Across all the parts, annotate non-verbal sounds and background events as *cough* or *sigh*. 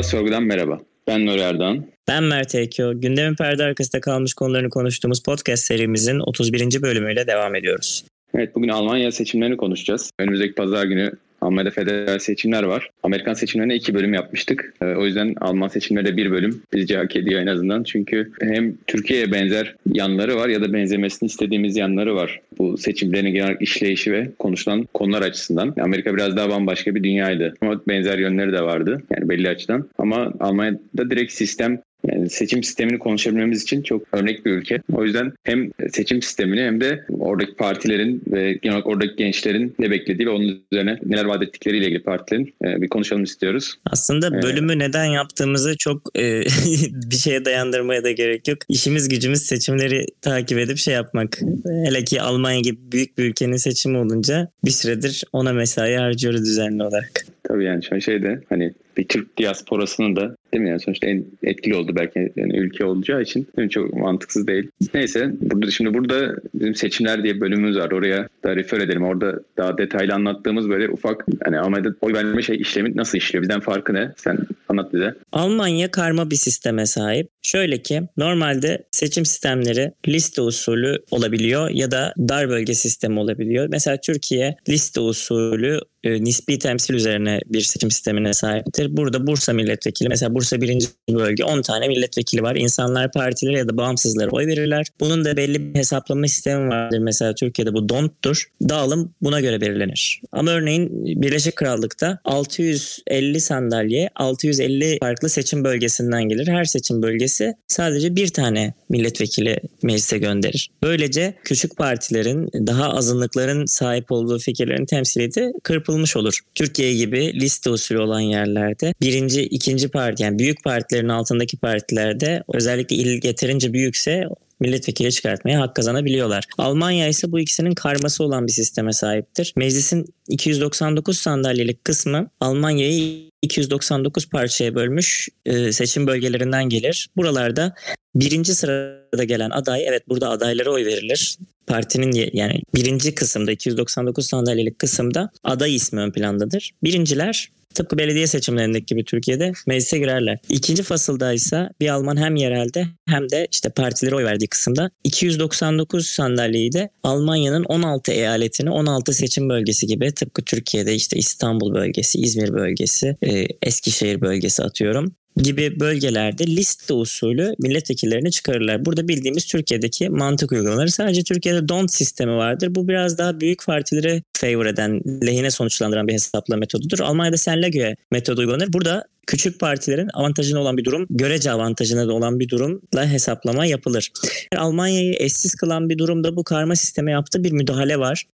Arada Sorgu'dan merhaba. Ben Nuri Erdoğan. Ben Mert Ekyo. Gündemin perde arkasında kalmış konularını konuştuğumuz podcast serimizin 31. bölümüyle devam ediyoruz. Evet bugün Almanya seçimlerini konuşacağız. Önümüzdeki pazar günü Almanya'da federal seçimler var. Amerikan seçimlerine iki bölüm yapmıştık. Ee, o yüzden Alman seçimlerinde bir bölüm bizce hak ediyor en azından. Çünkü hem Türkiye'ye benzer yanları var ya da benzemesini istediğimiz yanları var. Bu seçimlerin genel işleyişi ve konuşulan konular açısından. Amerika biraz daha bambaşka bir dünyaydı. Ama benzer yönleri de vardı. Yani belli açıdan. Ama Almanya'da direkt sistem yani seçim sistemini konuşabilmemiz için çok örnek bir ülke. O yüzden hem seçim sistemini hem de oradaki partilerin ve genel olarak oradaki gençlerin ne beklediği ve onun üzerine neler vaat ettikleriyle ilgili partilerin e, bir konuşalım istiyoruz. Aslında bölümü ee, neden yaptığımızı çok e, *laughs* bir şeye dayandırmaya da gerek yok. İşimiz gücümüz seçimleri takip edip şey yapmak. Hele ki Almanya gibi büyük bir ülkenin seçimi olunca bir süredir ona mesai harcıyoruz düzenli olarak. Tabii yani şu an şeyde hani bir Türk diasporasının da değil mi yani sonuçta en etkili oldu belki yani ülke olacağı için değil çok mantıksız değil. Neyse burada şimdi burada bizim seçimler diye bölümümüz var. Oraya da refer edelim. Orada daha detaylı anlattığımız böyle ufak hani Almanya'da oy verme şey işlemi nasıl işliyor? Bizden farkı ne? Sen anlat bize. Almanya karma bir sisteme sahip. Şöyle ki normalde seçim sistemleri liste usulü olabiliyor ya da dar bölge sistemi olabiliyor. Mesela Türkiye liste usulü e, nispi temsil üzerine bir seçim sistemine sahiptir. Burada Bursa milletvekili mesela Bursa birinci bölge 10 tane milletvekili var. İnsanlar partilere ya da bağımsızlara oy verirler. Bunun da belli bir hesaplama sistemi vardır. Mesela Türkiye'de bu DONT'tur. Dağılım buna göre belirlenir. Ama örneğin Birleşik Krallık'ta 650 sandalye 650 farklı seçim bölgesinden gelir. Her seçim bölgesi sadece bir tane milletvekili meclise gönderir. Böylece küçük partilerin daha azınlıkların sahip olduğu fikirlerin temsiliyeti kırpılır yapılmış olur. Türkiye gibi liste usulü olan yerlerde birinci, ikinci parti yani büyük partilerin altındaki partilerde özellikle il yeterince büyükse milletvekili çıkartmaya hak kazanabiliyorlar. Almanya ise bu ikisinin karması olan bir sisteme sahiptir. Meclisin 299 sandalyelik kısmı Almanya'yı 299 parçaya bölmüş e, seçim bölgelerinden gelir. Buralarda birinci sırada gelen aday evet burada adaylara oy verilir. Partinin yani birinci kısımda 299 sandalyelik kısımda aday ismi ön plandadır. Birinciler Tıpkı belediye seçimlerindeki gibi Türkiye'de meclise girerler. İkinci fasılda ise bir Alman hem yerelde hem de işte partileri oy verdiği kısımda 299 sandalyeyi de Almanya'nın 16 eyaletini 16 seçim bölgesi gibi tıpkı Türkiye'de işte İstanbul bölgesi, İzmir bölgesi, Eskişehir bölgesi atıyorum gibi bölgelerde liste usulü milletvekillerini çıkarırlar. Burada bildiğimiz Türkiye'deki mantık uygulanır. Sadece Türkiye'de don't sistemi vardır. Bu biraz daha büyük partileri favor eden, lehine sonuçlandıran bir hesaplama metodudur. Almanya'da Senlage metodu uygulanır. Burada küçük partilerin avantajına olan bir durum, görece avantajına da olan bir durumla hesaplama yapılır. Almanya'yı eşsiz kılan bir durumda bu karma sisteme yaptığı bir müdahale var.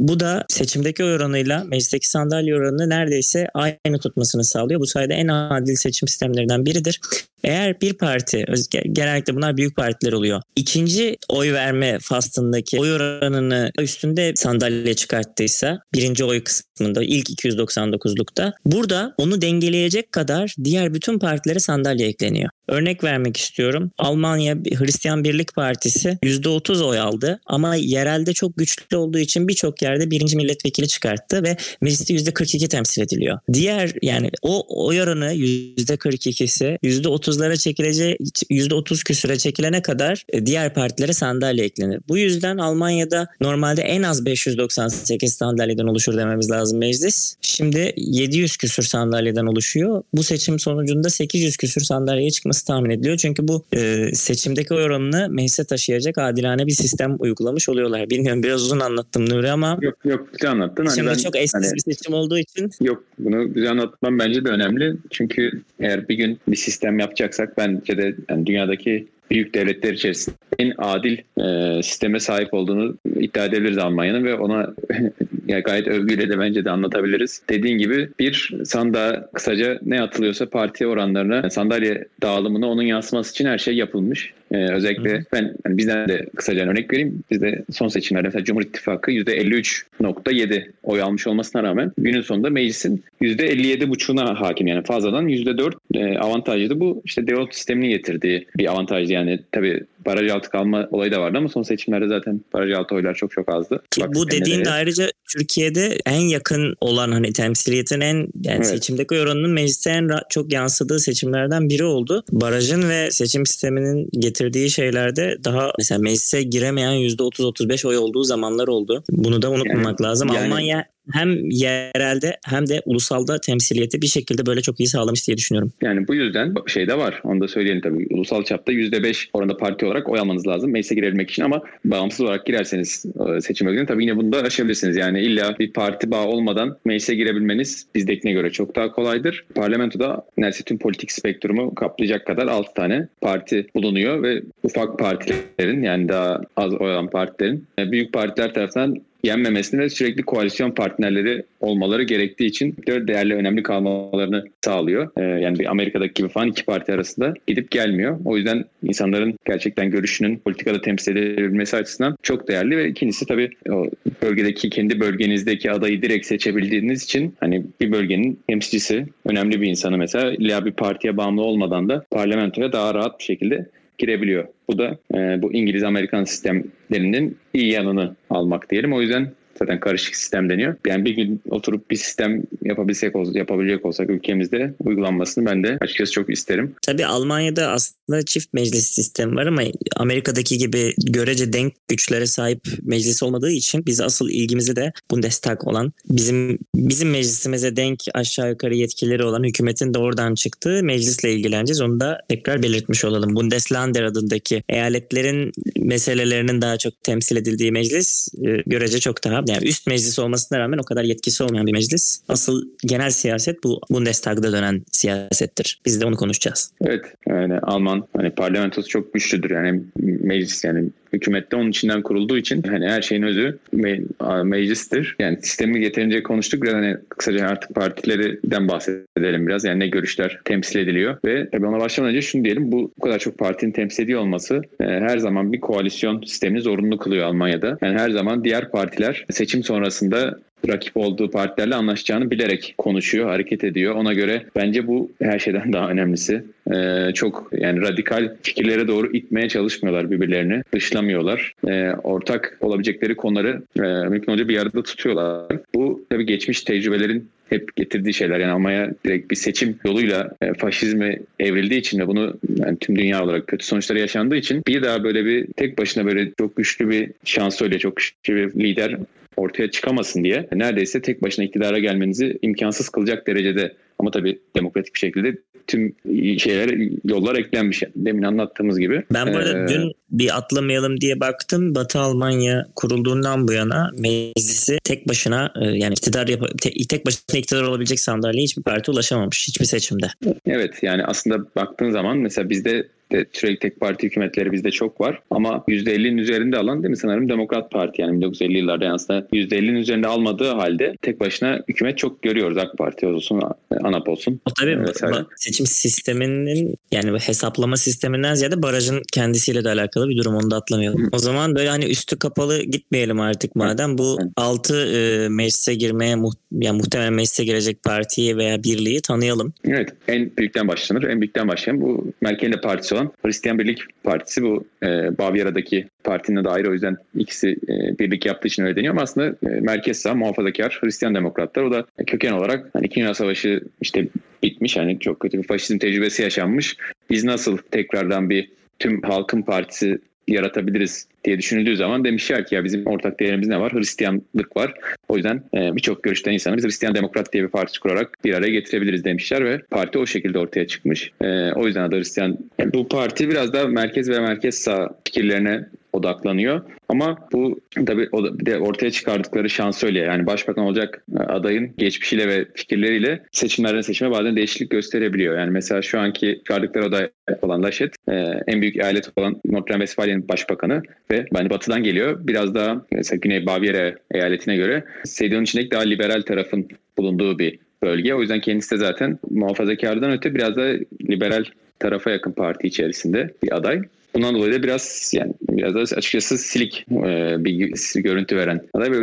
Bu da seçimdeki oy oranıyla meclisteki sandalye oranını neredeyse aynı tutmasını sağlıyor. Bu sayede en adil seçim sistemlerinden biridir. Eğer bir parti, genellikle bunlar büyük partiler oluyor. İkinci oy verme faslındaki oy oranını üstünde sandalye çıkarttıysa birinci oy kısmında ilk 299'lukta burada onu dengeleyecek kadar diğer bütün partilere sandalye ekleniyor. Örnek vermek istiyorum. Almanya Hristiyan Birlik Partisi %30 oy aldı ama yerelde çok güçlü olduğu için birçok yerde birinci milletvekili çıkarttı ve mecliste %42 temsil ediliyor. Diğer yani o oy oranı %42'si %30'lara çekileceği %30 küsüre çekilene kadar e, diğer partilere sandalye eklenir. Bu yüzden Almanya'da normalde en az 598 sandalyeden oluşur dememiz lazım meclis. Şimdi 700 küsür sandalyeden oluşuyor. Bu seçim sonucunda 800 küsür sandalyeye çıkması olması tahmin ediliyor. Çünkü bu e, seçimdeki oy oranını meclise taşıyacak adilane bir sistem uygulamış oluyorlar. Bilmiyorum biraz uzun anlattım Nuri ama. Yok yok güzel anlattın. Hani Şimdi ben, çok eşsiz hani, bir seçim olduğu için. Yok bunu güzel anlatmam bence de önemli. Çünkü eğer bir gün bir sistem yapacaksak bence de yani dünyadaki büyük devletler içerisinde en adil e, sisteme sahip olduğunu iddia edebiliriz Almanya'nın ve ona *laughs* yani gayet övgüyle de bence de anlatabiliriz. Dediğin gibi bir sandığa kısaca ne atılıyorsa parti oranlarına sandalye dağılımına onun yansıması için her şey yapılmış. Ee, özellikle Hı. ben yani bizden de kısaca örnek vereyim. Bizde son seçimlerde mesela Cumhur İttifakı %53.7 oy almış olmasına rağmen günün sonunda meclisin %57.5'una hakim yani fazladan %4 e, avantajlı bu işte default sistemini getirdiği bir avantajdı yani tabii baraj altı kalma olayı da vardı ama son seçimlerde zaten baraj altı oylar çok çok azdı. Ki Bak, bu dediğin de ayrıca Türkiye'de en yakın olan hani temsiliyetin en yani Evet. seçimdeki oranının mecliste en çok yansıdığı seçimlerden biri oldu. Barajın ve seçim sisteminin getirdiği şeylerde daha mesela meclise giremeyen %30-35 oy olduğu zamanlar oldu. Bunu da unutmamak lazım. yani- Almanya hem yerelde hem de ulusalda temsiliyeti bir şekilde böyle çok iyi sağlamış diye düşünüyorum. Yani bu yüzden şey de var. Onu da söyleyelim tabii. Ulusal çapta %5 oranda parti olarak oy almanız lazım meclise girebilmek için ama bağımsız olarak girerseniz e, seçim bölgesine tabii yine bunu da aşabilirsiniz. Yani illa bir parti bağı olmadan meclise girebilmeniz bizdekine göre çok daha kolaydır. Parlamentoda neredeyse tüm politik spektrumu kaplayacak kadar 6 tane parti bulunuyor ve ufak partilerin yani daha az oy alan partilerin e, büyük partiler tarafından yenmemesini ve sürekli koalisyon partnerleri olmaları gerektiği için de değerli önemli kalmalarını sağlıyor. Ee, yani bir Amerika'daki gibi falan iki parti arasında gidip gelmiyor. O yüzden insanların gerçekten görüşünün politikada temsil edilebilmesi açısından çok değerli ve ikincisi tabii o bölgedeki kendi bölgenizdeki adayı direkt seçebildiğiniz için hani bir bölgenin temsilcisi önemli bir insanı mesela illa bir partiye bağımlı olmadan da parlamentoya daha rahat bir şekilde girebiliyor. Bu da e, bu İngiliz-Amerikan sistemlerinin iyi yanını almak diyelim. O yüzden zaten karışık sistem deniyor. Yani bir gün oturup bir sistem yapabilsek yapabilecek olsak ülkemizde uygulanmasını ben de açıkçası çok isterim. Tabii Almanya'da aslında çift meclis sistemi var ama Amerika'daki gibi görece denk güçlere sahip meclis olmadığı için biz asıl ilgimizi de Bundestag olan bizim bizim meclisimize denk aşağı yukarı yetkileri olan hükümetin de oradan çıktığı meclisle ilgileneceğiz. Onu da tekrar belirtmiş olalım. Bundesländer adındaki eyaletlerin meselelerinin daha çok temsil edildiği meclis e, görece çok daha yani üst meclis olmasına rağmen o kadar yetkisi olmayan bir meclis. Asıl genel siyaset bu Bundestag'da dönen siyasettir. Biz de onu konuşacağız. Evet yani Alman hani parlamentosu çok güçlüdür yani meclis yani hükümette onun içinden kurulduğu için hani her şeyin özü me- meclistir. Yani sistemi yeterince konuştuk biraz hani kısaca artık partilerden bahsedelim biraz yani ne görüşler temsil ediliyor ve tabii ona başlamadan önce şunu diyelim bu bu kadar çok partinin temsil ediyor olması e, her zaman bir koalisyon sistemini zorunlu kılıyor Almanya'da. Yani her zaman diğer partiler seçim sonrasında rakip olduğu partilerle anlaşacağını bilerek konuşuyor, hareket ediyor. Ona göre bence bu her şeyden daha önemlisi. Ee, çok yani radikal fikirlere doğru itmeye çalışmıyorlar birbirlerini. Dışlamıyorlar. Ee, ortak olabilecekleri konuları e, mümkün olunca bir arada tutuyorlar. Bu tabii geçmiş tecrübelerin hep getirdiği şeyler. Yani Almanya direkt bir seçim yoluyla e, faşizme evrildiği için ve bunu yani tüm dünya olarak kötü sonuçları yaşandığı için bir daha böyle bir tek başına böyle çok güçlü bir şansölye, çok güçlü bir lider ortaya çıkamasın diye neredeyse tek başına iktidara gelmenizi imkansız kılacak derecede ama tabii demokratik bir şekilde tüm şeyler yollar eklenmiş. Demin anlattığımız gibi. Ben bu arada Ee, dün bir atlamayalım diye baktım. Batı Almanya kurulduğundan bu yana meclisi tek başına e, yani iktidar yap- te- tek başına iktidar olabilecek sandalyeye hiçbir parti ulaşamamış hiçbir seçimde. Evet yani aslında baktığın zaman mesela bizde de sürekli tek parti hükümetleri bizde çok var. Ama %50'nin üzerinde alan değil mi sanırım Demokrat Parti yani 1950 yıllarda yani aslında %50'nin üzerinde almadığı halde tek başına hükümet çok görüyoruz AK Parti olsun ANAP olsun. O tabii Vesaire. ba- seçim sisteminin yani hesaplama sisteminden ziyade barajın kendisiyle de alakalı bir durum onu da atlamayalım. O zaman böyle hani üstü kapalı gitmeyelim artık madem bu Evet. 6 e, meclise girmeye muht- yani muhtemelen meclise girecek partiyi veya birliği tanıyalım. Evet en büyükten başlanır. En büyükten başlayan bu Merkel'in de partisi olan Hristiyan Birlik Partisi bu. E, Bavyera'daki partinin de ayrı o yüzden ikisi e, birlik yaptığı için öyle deniyor ama aslında e, merkez sağ muhafazakar Hristiyan demokratlar. O da köken olarak hani İkinci Dünya Savaşı işte bitmiş hani çok kötü bir faşizm tecrübesi yaşanmış. Biz nasıl tekrardan bir tüm halkın partisi yaratabiliriz diye düşünüldüğü zaman demişler ki ya bizim ortak değerimiz ne var? Hristiyanlık var. O yüzden e, birçok görüşten insanı biz Hristiyan Demokrat diye bir parti kurarak bir araya getirebiliriz demişler ve parti o şekilde ortaya çıkmış. E, o yüzden adı Hristiyan. Yani bu parti biraz daha merkez ve merkez sağ fikirlerine odaklanıyor. Ama bu tabii o bir de ortaya çıkardıkları şansölye yani başbakan olacak e, adayın geçmişiyle ve fikirleriyle seçimlerden seçime bazen değişiklik gösterebiliyor. Yani mesela şu anki çıkardıkları aday olan Laschet e, en büyük eyalet olan Nordrhein-Westfalya'nın başbakanı ve bence batıdan geliyor. Biraz daha mesela Güney Bavyera eyaletine göre CDU'nun içindeki daha liberal tarafın bulunduğu bir bölge. O yüzden kendisi de zaten muhafazakardan öte biraz da liberal tarafa yakın parti içerisinde bir aday. Bundan dolayı da biraz yani biraz da açıkçası silik e, bir görüntü veren. Aday ve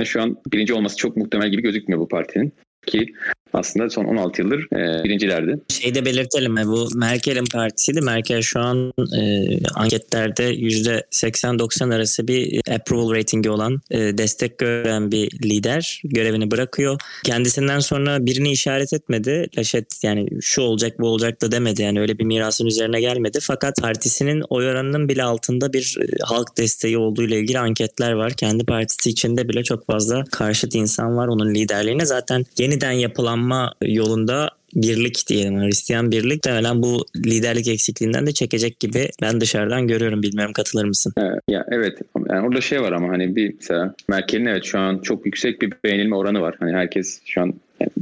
o şu an birinci olması çok muhtemel gibi gözükmüyor bu partinin. Ki aslında son 16 yıldır e, birincilerdi. Şey de belirtelim mi? Bu Merkel'in partisiydi. Merkel şu an e, anketlerde %80-90 arası bir approval ratingi olan e, destek gören bir lider. Görevini bırakıyor. Kendisinden sonra birini işaret etmedi. Laşet yani şu olacak bu olacak da demedi. Yani öyle bir mirasın üzerine gelmedi. Fakat partisinin oy oranının bile altında bir e, halk desteği olduğu ile ilgili anketler var. Kendi partisi içinde bile çok fazla karşıt insan var onun liderliğine. Zaten yeniden yapılanma yolunda birlik diyelim. Hristiyan birlik muhtemelen bu liderlik eksikliğinden de çekecek gibi ben dışarıdan görüyorum. Bilmiyorum katılır mısın? Ya evet. Yani orada şey var ama hani bir mesela Merkel'in evet şu an çok yüksek bir beğenilme oranı var. Hani herkes şu an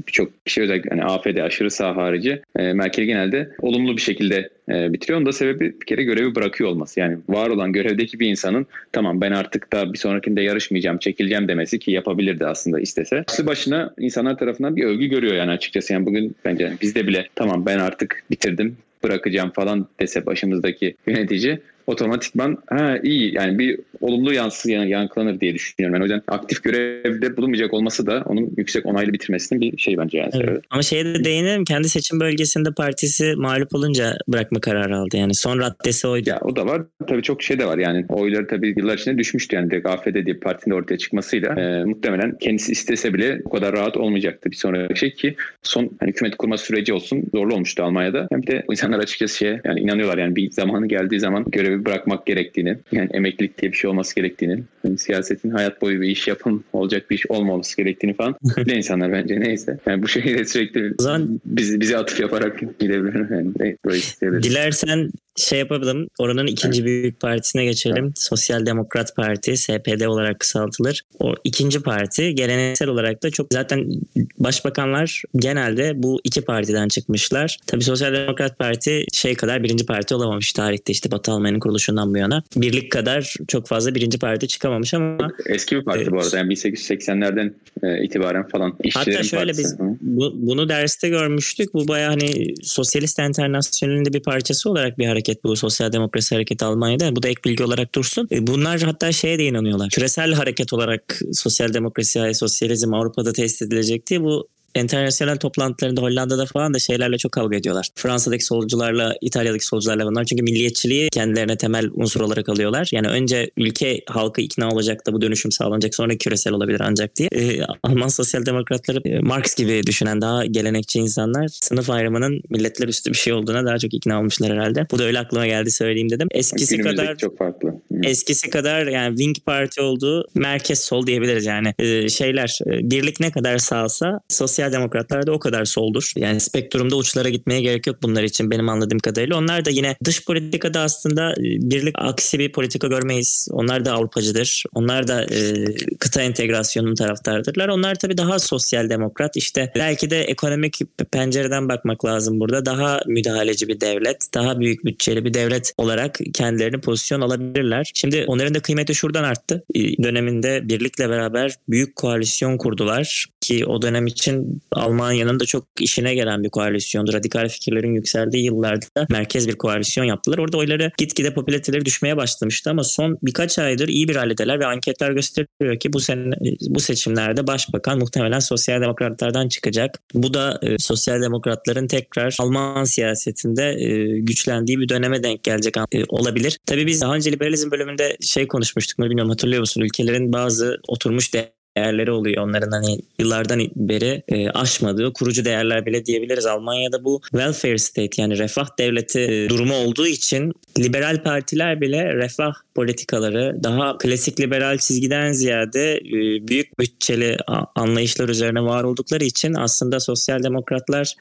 birçok kişi özellikle hani AFD aşırı sağ harici e, Merkel genelde olumlu bir şekilde e, bitiriyor. Onun da sebebi bir kere görevi bırakıyor olması. Yani var olan görevdeki bir insanın tamam ben artık da bir sonrakinde yarışmayacağım, çekileceğim demesi ki yapabilirdi aslında istese. Başlı başına insanlar tarafından bir övgü görüyor yani açıkçası. Yani bugün bence bizde bile tamam ben artık bitirdim bırakacağım falan dese başımızdaki yönetici otomatikman ha iyi yani bir olumlu yansı yankılanır diye düşünüyorum. Yani o yüzden aktif görevde bulunmayacak olması da onun yüksek onaylı bitirmesinin bir şey bence yani. Evet. Ama şeye de değinelim kendi seçim bölgesinde partisi mağlup olunca bırakma kararı aldı. Yani son raddesi oydu. Ya o da var. Tabii çok şey de var yani oyları tabii yıllar içinde düşmüştü yani direkt AFD diye partinin ortaya çıkmasıyla e, muhtemelen kendisi istese bile o kadar rahat olmayacaktı bir sonraki şey ki son hani hükümet kurma süreci olsun zorlu olmuştu Almanya'da. Hem de insanlar açıkçası şeye yani inanıyorlar yani bir zamanı geldiği zaman görevi bırakmak gerektiğini yani emeklilik diye bir şey olması gerektiğini yani siyasetin hayat boyu bir iş yapım olacak bir iş olmaması gerektiğini falan bile insanlar bence neyse. Yani bu şekilde sürekli o zaman bizi, bizi atıf yaparak gidebilir. Yani, Dilersen şey yapalım. Oranın ikinci büyük partisine geçelim. Evet. Sosyal Demokrat Parti, SPD olarak kısaltılır. O ikinci parti geleneksel olarak da çok zaten başbakanlar genelde bu iki partiden çıkmışlar. Tabii Sosyal Demokrat Parti şey kadar birinci parti olamamış tarihte işte Batı Almanya'nın kuruluşundan bu yana. Birlik kadar çok fazla birinci parti çıkamamış ama eski bir parti e, bu arada. Yani 1880'lerden e, itibaren falan. Hatta şöyle partisi. biz bu, bunu derste görmüştük. Bu bayağı hani Sosyalist Enternasyonel'in de bir parçası olarak bir hareket bu Sosyal Demokrasi Hareketi Almanya'da. Bu da ek bilgi olarak dursun. E, bunlar hatta şeye de inanıyorlar. Küresel hareket olarak sosyal demokrasi, sosyalizm Avrupa'da test edilecekti. Bu internasyonel toplantılarında Hollanda'da falan da şeylerle çok kavga ediyorlar. Fransa'daki solcularla, İtalya'daki solcularla bunlar. Çünkü milliyetçiliği kendilerine temel unsur olarak alıyorlar. Yani önce ülke halkı ikna olacak da bu dönüşüm sağlanacak sonra küresel olabilir ancak diye. Ee, Alman sosyal demokratları e, Marx gibi düşünen daha gelenekçi insanlar sınıf ayrımının milletler üstü bir şey olduğuna daha çok ikna olmuşlar herhalde. Bu da öyle aklıma geldi söyleyeyim dedim. Eskisi Günümüzdeki kadar çok farklı. Eskisi kadar yani Wing Parti olduğu merkez sol diyebiliriz yani. Ee, şeyler e, birlik ne kadar sağsa sosyal sosyal demokratlar da o kadar soldur. Yani spektrumda uçlara gitmeye gerek yok bunlar için benim anladığım kadarıyla. Onlar da yine dış politikada aslında e, birlik aksi bir politika görmeyiz. Onlar da Avrupacıdır. Onlar da e, kıta entegrasyonunun taraftardırlar. Onlar tabii daha sosyal demokrat. İşte belki de ekonomik pencereden bakmak lazım burada. Daha müdahaleci bir devlet, daha büyük bütçeli bir devlet olarak kendilerini pozisyon alabilirler. Şimdi onların da kıymeti şuradan arttı. E, döneminde birlikle beraber büyük koalisyon kurdular ki o dönem için Almanya'nın da çok işine gelen bir koalisyondu. Radikal fikirlerin yükseldiği yıllarda merkez bir koalisyon yaptılar. Orada oyları gitgide popülariteleri düşmeye başlamıştı ama son birkaç aydır iyi bir haldeler ve anketler gösteriyor ki bu sene bu seçimlerde başbakan muhtemelen sosyal demokratlardan çıkacak. Bu da e, sosyal demokratların tekrar Alman siyasetinde e, güçlendiği bir döneme denk gelecek e, olabilir. Tabii biz daha önce liberalizm bölümünde şey konuşmuştuk mu bilmiyorum hatırlıyor musun? Ülkelerin bazı oturmuş de değerleri oluyor. Onların hani yıllardan beri e, aşmadığı kurucu değerler bile diyebiliriz. Almanya'da bu welfare state yani refah devleti e, durumu olduğu için liberal partiler bile refah politikaları daha klasik liberal çizgiden ziyade e, büyük bütçeli anlayışlar üzerine var oldukları için aslında sosyal demokratlar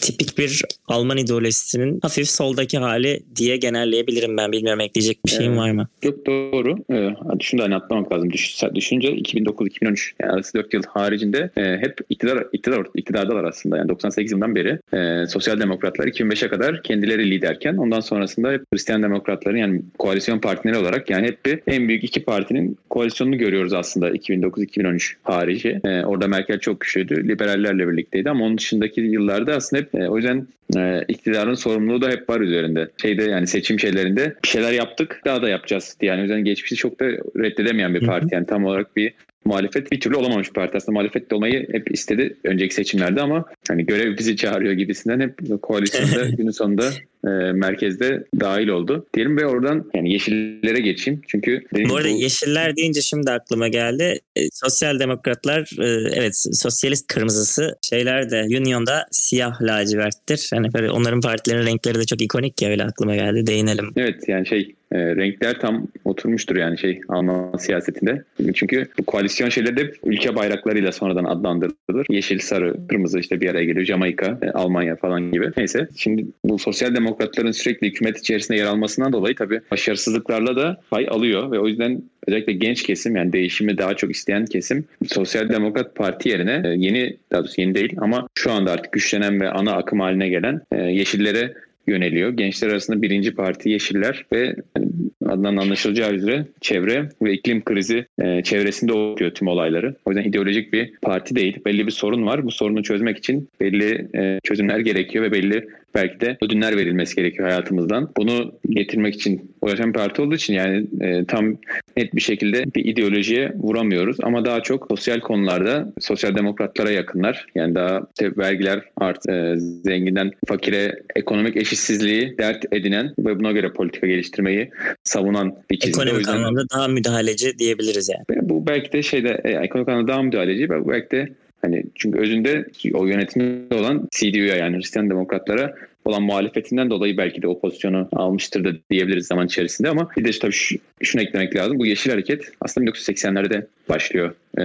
tipik bir Alman ideolojisinin hafif soldaki hali diye genelleyebilirim ben. Bilmiyorum ekleyecek bir şeyim var mı? Yok doğru. Ee, şunu da anlatmamak lazım. Düş, düşünce 2009-2013 yani arası 4 yıl haricinde e, hep iktidar, iktidar iktidardalar aslında. Yani 98 yılından beri e, sosyal demokratlar 2005'e kadar kendileri liderken ondan sonrasında hep Hristiyan demokratların yani koalisyon partileri olarak yani hep bir en büyük iki partinin koalisyonunu görüyoruz aslında 2009-2013 harici. E, orada Merkel çok güçlüydü. Liberallerle birlikteydi ama onun dışındaki yıllarda aslında hep e, o yüzden e, iktidarın sorumluluğu da hep var üzerinde. Şeyde yani seçim şeylerinde bir şeyler yaptık daha da yapacağız diye. Yani o yüzden geçmişi çok da reddedemeyen bir parti. Yani tam olarak bir muhalefet bir türlü olamamış parti. Aslında muhalefet olmayı hep istedi önceki seçimlerde ama hani görev bizi çağırıyor gibisinden hep koalisyonda *laughs* günün sonunda e, merkezde dahil oldu. Diyelim ve oradan yani yeşillere geçeyim. Çünkü bu arada bu... yeşiller deyince şimdi aklıma geldi. E, sosyal demokratlar e, evet sosyalist kırmızısı şeyler de Union'da siyah laciverttir. Hani böyle onların partilerin renkleri de çok ikonik ya öyle aklıma geldi. Değinelim. Evet yani şey e, renkler tam oturmuştur yani şey Alman siyasetinde. Çünkü bu koalisyon şeyleri de ülke bayraklarıyla sonradan adlandırılır. Yeşil, sarı, kırmızı işte bir araya geliyor. Jamaika, e, Almanya falan gibi. Neyse şimdi bu sosyal demokratların sürekli hükümet içerisinde yer almasından dolayı tabii başarısızlıklarla da pay alıyor ve o yüzden özellikle genç kesim yani değişimi daha çok isteyen kesim Sosyal Demokrat Parti yerine e, yeni daha doğrusu yeni değil ama şu anda artık güçlenen ve ana akım haline gelen yeşillere yöneliyor. Gençler arasında birinci parti Yeşiller ve hani adından anlaşılacağı üzere çevre ve iklim krizi e, çevresinde oluyor tüm olayları. O yüzden ideolojik bir parti değil. Belli bir sorun var. Bu sorunu çözmek için belli e, çözümler gerekiyor ve belli belki de ödünler verilmesi gerekiyor hayatımızdan. Bunu getirmek için uğraşan parti olduğu için yani e, tam net bir şekilde bir ideolojiye vuramıyoruz ama daha çok sosyal konularda sosyal demokratlara yakınlar. Yani daha işte vergiler art e, zenginden fakire ekonomik eşitsizliği dert edinen ve buna göre politika geliştirmeyi savunan bir çizgi. Ekonomik yüzden, anlamda daha müdahaleci diyebiliriz yani. Bu belki de şeyde e, ekonomik anlamda daha müdahaleci belki de Hani çünkü özünde o yönetimde olan CDU'ya yani Hristiyan Demokratlara olan muhalefetinden dolayı belki de o pozisyonu almıştır da diyebiliriz zaman içerisinde ama bir de tabii şu, şunu eklemek lazım. Bu Yeşil Hareket aslında 1980'lerde başlıyor. Ee,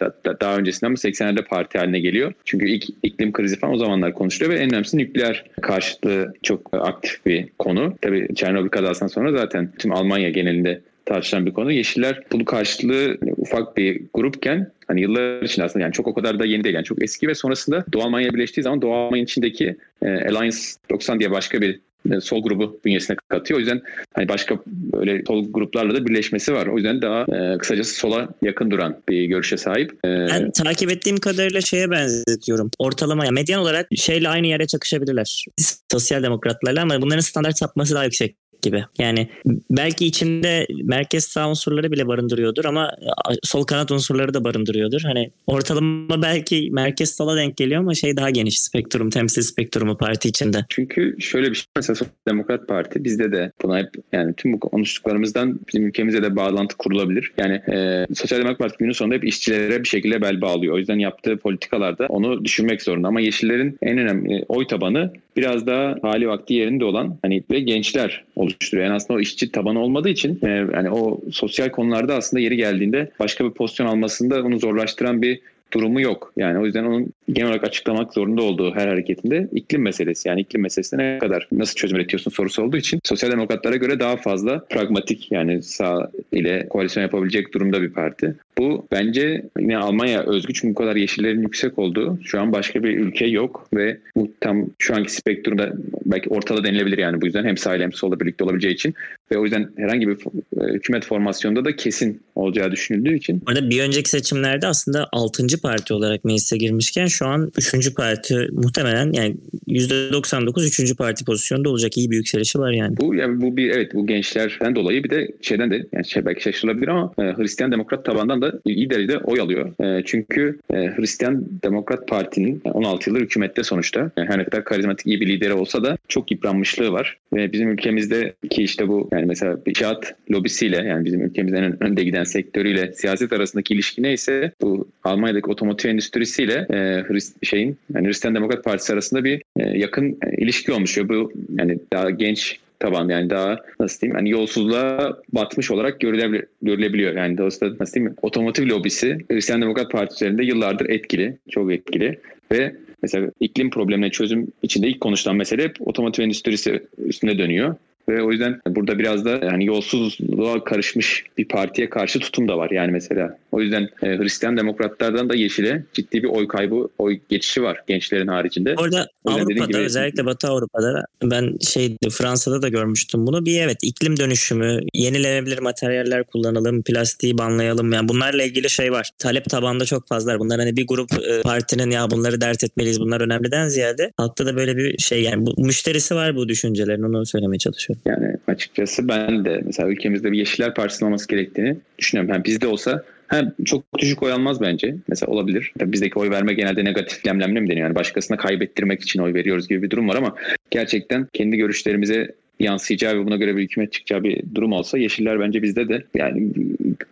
da, da, daha öncesinden ama 80'lerde parti haline geliyor. Çünkü ilk iklim krizi falan o zamanlar konuşuluyor ve en önemlisi nükleer karşıtlığı çok aktif bir konu. Tabii Çernobil kazasından sonra zaten tüm Almanya genelinde tartışılan bir konu. Yeşiller bunu karşılığı ufak bir grupken hani yıllar için aslında yani çok o kadar da yeni değil yani çok eski ve sonrasında Doğu Almanya birleştiği zaman Doğu Almanya içindeki e, Alliance 90 diye başka bir e, sol grubu bünyesine katıyor. O yüzden hani başka böyle sol gruplarla da birleşmesi var. O yüzden daha e, kısacası sola yakın duran bir görüşe sahip. E, ben takip ettiğim kadarıyla şeye benzetiyorum. Ortalamaya medyan olarak şeyle aynı yere çakışabilirler. Sosyal demokratlarla ama bunların standart sapması daha yüksek gibi. Yani belki içinde merkez sağ unsurları bile barındırıyordur ama sol kanat unsurları da barındırıyordur. Hani ortalama belki merkez sola denk geliyor ama şey daha geniş spektrum, temsil spektrumu parti içinde. Çünkü şöyle bir şey mesela Demokrat Parti bizde de buna hep yani tüm bu konuştuklarımızdan bizim ülkemize de bağlantı kurulabilir. Yani e, Sosyal Demokrat Parti günün sonunda hep işçilere bir şekilde bel bağlıyor. O yüzden yaptığı politikalarda onu düşürmek zorunda. Ama Yeşillerin en önemli oy tabanı biraz daha hali vakti yerinde olan hani ve gençler oluşturuyor. Yani aslında o işçi tabanı olmadığı için e, yani o sosyal konularda aslında yeri geldiğinde başka bir pozisyon almasında onu zorlaştıran bir durumu yok. Yani o yüzden onun genel olarak açıklamak zorunda olduğu her hareketinde iklim meselesi. Yani iklim meselesine ne kadar nasıl çözüm üretiyorsun sorusu olduğu için sosyal demokratlara göre daha fazla pragmatik yani sağ ile koalisyon yapabilecek durumda bir parti. Bu bence yine Almanya özgü çünkü bu kadar yeşillerin yüksek olduğu şu an başka bir ülke yok ve bu tam şu anki spektrumda belki ortada denilebilir yani bu yüzden hem sağ hem solda birlikte olabileceği için ve o yüzden herhangi bir e, hükümet formasyonunda da kesin olacağı düşünüldüğü için. Arada bir önceki seçimlerde aslında 6. parti olarak meclise girmişken şu an 3. parti muhtemelen yani %99 3. parti pozisyonda olacak iyi bir yükselişi var yani. Bu yani bu bir evet bu gençlerden dolayı bir de şeyden de yani şey belki şaşırılabilir ama e, Hristiyan Demokrat tabandan da iyi derecede oy alıyor. E, çünkü e, Hristiyan Demokrat Parti'nin 16 yıldır hükümette sonuçta yani her ne kadar karizmatik iyi bir lideri olsa da çok yıpranmışlığı var. Ve bizim ülkemizdeki işte bu yani mesela bir kağıt lobisiyle yani bizim ülkemizin en önde giden sektörüyle siyaset arasındaki ilişki neyse bu Almanya'daki otomotiv endüstrisiyle e, Hrist, şeyin yani Hristiyan Demokrat Partisi arasında bir e, yakın e, ilişki olmuş. Bu yani daha genç taban yani daha nasıl diyeyim hani yolsuzluğa batmış olarak görülebilir, görülebiliyor. Yani dolayısıyla nasıl diyeyim otomotiv lobisi Hristiyan Demokrat Parti üzerinde yıllardır etkili, çok etkili ve mesela iklim problemine çözüm içinde ilk konuşulan mesele hep otomotiv endüstrisi üstüne dönüyor. Ve o yüzden burada biraz da yani yolsuzluğa karışmış bir partiye karşı tutum da var. Yani mesela o yüzden e, Hristiyan demokratlardan da Yeşil'e ciddi bir oy kaybı, oy geçişi var gençlerin haricinde. Orada Avrupa'da gibi, özellikle Batı Avrupa'da ben şey Fransa'da da görmüştüm bunu. Bir evet iklim dönüşümü, yenilenebilir materyaller kullanalım, plastiği banlayalım. Yani bunlarla ilgili şey var. Talep tabanda çok fazla. Bunlar hani bir grup e, partinin ya bunları dert etmeliyiz bunlar önemliden ziyade halkta da böyle bir şey yani bu, müşterisi var bu düşüncelerin onu söylemeye çalışıyorum. Yani açıkçası ben de mesela ülkemizde bir Yeşiller Partisi'nin olması gerektiğini düşünüyorum. Yani bizde olsa Ha, çok düşük oy almaz bence. Mesela olabilir. Tabii bizdeki oy verme genelde negatif lemlemle mi deniyor? Yani başkasına kaybettirmek için oy veriyoruz gibi bir durum var ama gerçekten kendi görüşlerimize yansıyacağı ve buna göre bir hükümet çıkacağı bir durum olsa Yeşiller bence bizde de yani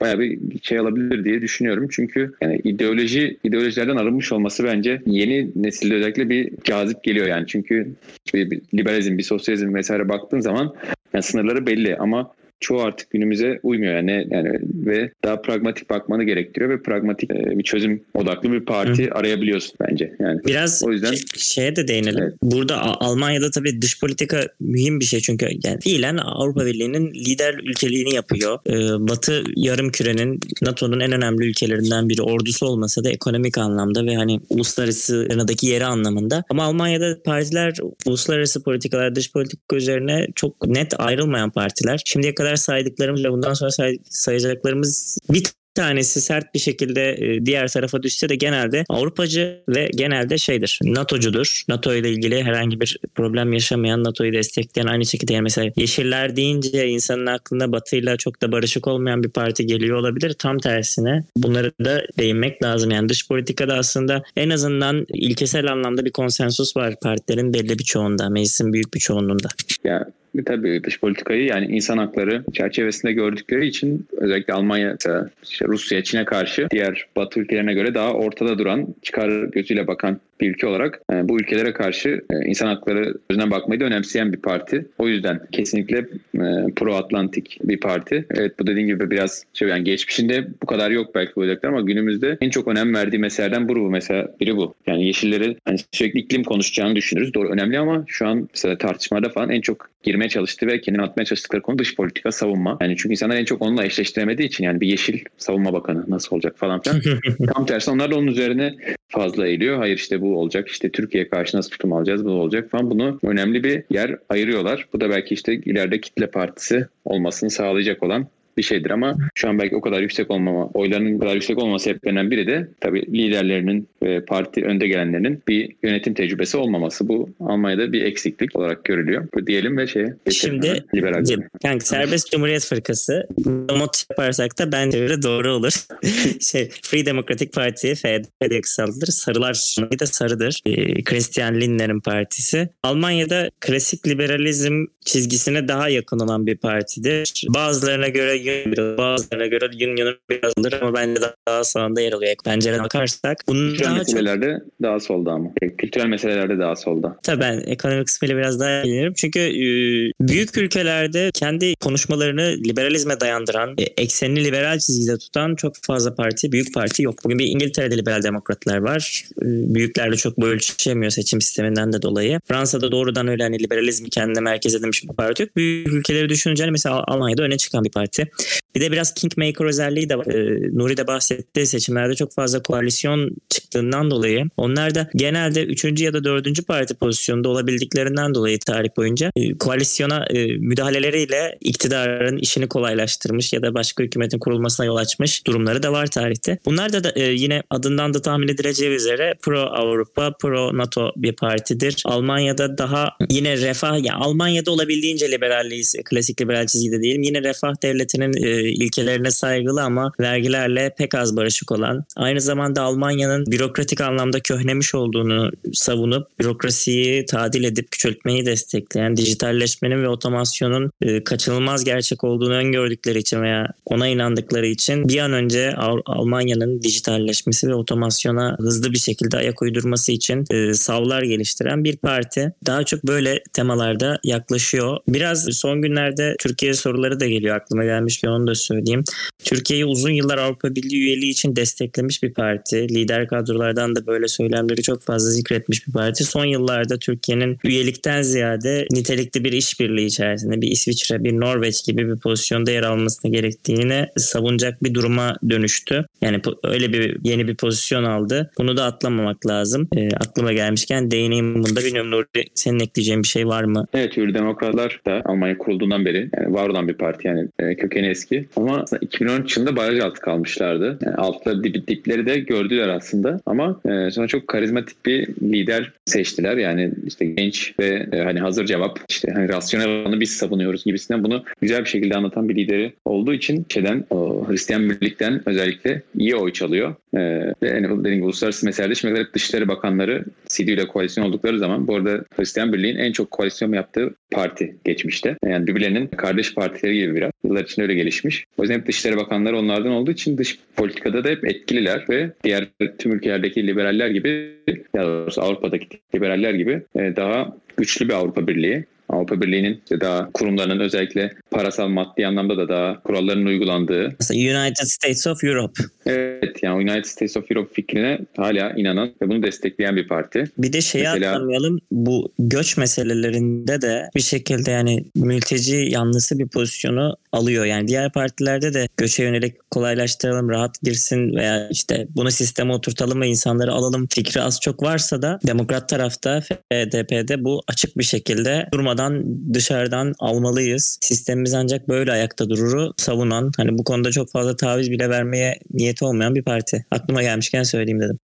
bayağı bir şey alabilir diye düşünüyorum. Çünkü yani ideoloji ideolojilerden arınmış olması bence yeni nesilde özellikle bir cazip geliyor yani. Çünkü bir, bir liberalizm, bir sosyalizm vesaire baktığın zaman yani sınırları belli ama çoğu artık günümüze uymuyor yani yani ve daha pragmatik bakmanı gerektiriyor ve pragmatik e, bir çözüm odaklı bir parti Hı. arayabiliyorsun bence. Yani biraz o yüzden şeye de değinelim. Evet. Burada Almanya'da tabii dış politika mühim bir şey çünkü yani fiilen Avrupa Birliği'nin lider ülkeliğini yapıyor. Ee, Batı yarım kürenin NATO'nun en önemli ülkelerinden biri ordusu olmasa da ekonomik anlamda ve hani uluslararası arenadaki yeri anlamında. Ama Almanya'da partiler uluslararası politikalar, dış politika üzerine çok net ayrılmayan partiler. Şimdiye kadar kadar saydıklarımız ve bundan sonra say- sayacaklarımız bir tanesi sert bir şekilde e, diğer tarafa düşse de genelde Avrupacı ve genelde şeydir. NATO'cudur. NATO ile ilgili herhangi bir problem yaşamayan, NATO'yu destekleyen aynı şekilde yani mesela Yeşiller deyince insanın aklına Batı'yla çok da barışık olmayan bir parti geliyor olabilir. Tam tersine bunları da değinmek lazım. Yani dış politikada aslında en azından ilkesel anlamda bir konsensus var partilerin belli bir çoğunda, meclisin büyük bir çoğunluğunda. Ya tabii dış politikayı yani insan hakları çerçevesinde gördükleri için özellikle Almanya, işte Rusya, Çin'e karşı diğer Batı ülkelerine göre daha ortada duran, çıkar gözüyle bakan bir ülke olarak e, bu ülkelere karşı e, insan hakları gözüne bakmayı da önemseyen bir parti. O yüzden kesinlikle e, pro-Atlantik bir parti. Evet bu dediğim gibi biraz şey yani geçmişinde bu kadar yok belki özellikler ama günümüzde en çok önem verdiği meselelerden bu. Mesela biri bu. Yani yeşilleri hani sürekli iklim konuşacağını düşünürüz. Doğru önemli ama şu an mesela tartışmalarda falan en çok girmeye çalıştı ve kendini atmaya çalıştıkları konu dış politika savunma. Yani çünkü insanlar en çok onunla eşleştiremediği için yani bir yeşil savunma bakanı nasıl olacak falan filan. *laughs* Tam tersi onlar da onun üzerine fazla eğiliyor. Hayır işte bu olacak işte Türkiye karşı nasıl tutum alacağız bu olacak falan bunu önemli bir yer ayırıyorlar. Bu da belki işte ileride kitle partisi olmasını sağlayacak olan bir şeydir ama şu an belki o kadar yüksek olmama, oylarının o kadar yüksek olmaması sebeplerinden biri de tabii liderlerinin ve parti önde gelenlerinin bir yönetim tecrübesi olmaması. Bu Almanya'da bir eksiklik olarak görülüyor. Bu diyelim ve şey Şimdi liberal. Yani serbest Cumhuriyet Fırkası not yaparsak da bence doğru olur. *laughs* şey Free Democratic Party FD diye kısaltılır. Sarılar da sarıdır. Ee, Christian Lindner'in partisi. Almanya'da klasik liberalizm çizgisine daha yakın olan bir partidir. Bazılarına göre Union bazılarına göre Union'un biraz alır ama bence daha, sağında yer alıyor. Pencereden bakarsak. Bunun kültürel daha meselelerde çok... daha solda ama. Kültürel meselelerde daha solda. Tabii ben ekonomik kısmıyla biraz daha ilgilenirim. Çünkü e, büyük ülkelerde kendi konuşmalarını liberalizme dayandıran, e, eksenini liberal çizgide tutan çok fazla parti, büyük parti yok. Bugün bir İngiltere'de liberal demokratlar var. E, büyüklerle çok bölüşemiyor seçim sisteminden de dolayı. Fransa'da doğrudan öyle hani liberalizmi kendine merkez edilmiş bir parti yok. Büyük ülkeleri düşününce hani mesela Almanya'da öne çıkan bir parti. Bir de biraz kingmaker özelliği de var. Ee, Nuri de bahsetti seçimlerde çok fazla koalisyon çıktığından dolayı onlar da genelde 3. ya da 4. parti pozisyonunda olabildiklerinden dolayı tarih boyunca e, koalisyona e, müdahaleleriyle iktidarın işini kolaylaştırmış ya da başka hükümetin kurulmasına yol açmış durumları da var tarihte. Bunlar da, da e, yine adından da tahmin edileceği üzere pro Avrupa, pro NATO bir partidir. Almanya'da daha yine refah ya Almanya'da olabildiğince liberalliği klasik liberal çizgide diyelim. Yine refah devletinin e, ilkelerine saygılı ama vergilerle pek az barışık olan, aynı zamanda Almanya'nın bürokratik anlamda köhnemiş olduğunu savunup bürokrasiyi tadil edip küçültmeyi destekleyen, dijitalleşmenin ve otomasyonun e, kaçınılmaz gerçek olduğunu öngördükleri için veya ona inandıkları için bir an önce Almanya'nın dijitalleşmesi ve otomasyona hızlı bir şekilde ayak uydurması için e, savlar geliştiren bir parti. Daha çok böyle temalarda yaklaşıyor. Biraz son günlerde Türkiye soruları da geliyor aklıma gelmişken onu da söyleyeyim. Türkiye'yi uzun yıllar Avrupa Birliği üyeliği için desteklemiş bir parti. Lider kadrolardan da böyle söylemleri çok fazla zikretmiş bir parti. Son yıllarda Türkiye'nin üyelikten ziyade nitelikli bir işbirliği içerisinde bir İsviçre, bir Norveç gibi bir pozisyonda yer almasını gerektiğini savunacak bir duruma dönüştü. Yani öyle bir yeni bir pozisyon aldı. Bunu da atlamamak lazım. E, aklıma gelmişken değineyim bunda. Bilmiyorum Nuri senin ekleyeceğin bir şey var mı? Evet Hür Demokratlar da Almanya kurulduğundan beri yani var olan bir parti yani e, kökeni eski. Ama 2013 yılında baraj altı kalmışlardı. Yani altları dip, dipleri de gördüler aslında. ama e, sonra çok karizmatik bir lider seçtiler. Yani işte genç ve e, hani hazır cevap işte hani rasyonel olanı biz savunuyoruz gibisinden bunu güzel bir şekilde anlatan bir lideri olduğu için şeyden o Hristiyan Birlik'ten özellikle iyi oy çalıyor. Ee, ve yani dediğim gibi uluslararası meselede şimdi kadar Dışişleri Bakanları CD ile koalisyon oldukları zaman bu arada Hristiyan Birliği'nin en çok koalisyon yaptığı parti geçmişte. Yani birbirlerinin kardeş partileri gibi biraz. Yıllar içinde öyle gelişmiş. O yüzden hep Dışişleri Bakanları onlardan olduğu için dış politikada da hep etkililer ve diğer tüm ülkelerdeki liberaller gibi ya doğrusu Avrupa'daki liberaller gibi e, daha güçlü bir Avrupa Birliği Avrupa Birliği'nin daha kurumlarının özellikle parasal maddi anlamda da daha kuralların uygulandığı. Mesela United States of Europe. Evet yani United States of Europe fikrine hala inanan ve bunu destekleyen bir parti. Bir de şeyi Mesela... atlamayalım bu göç meselelerinde de bir şekilde yani mülteci yanlısı bir pozisyonu alıyor. Yani diğer partilerde de göçe yönelik kolaylaştıralım, rahat girsin veya işte bunu sisteme oturtalım ve insanları alalım fikri az çok varsa da demokrat tarafta FDP'de bu açık bir şekilde durmadan dışarıdan almalıyız. Sistemimiz ancak böyle ayakta dururu savunan hani bu konuda çok fazla taviz bile vermeye niyeti olmayan bir parti. Aklıma gelmişken söyleyeyim dedim.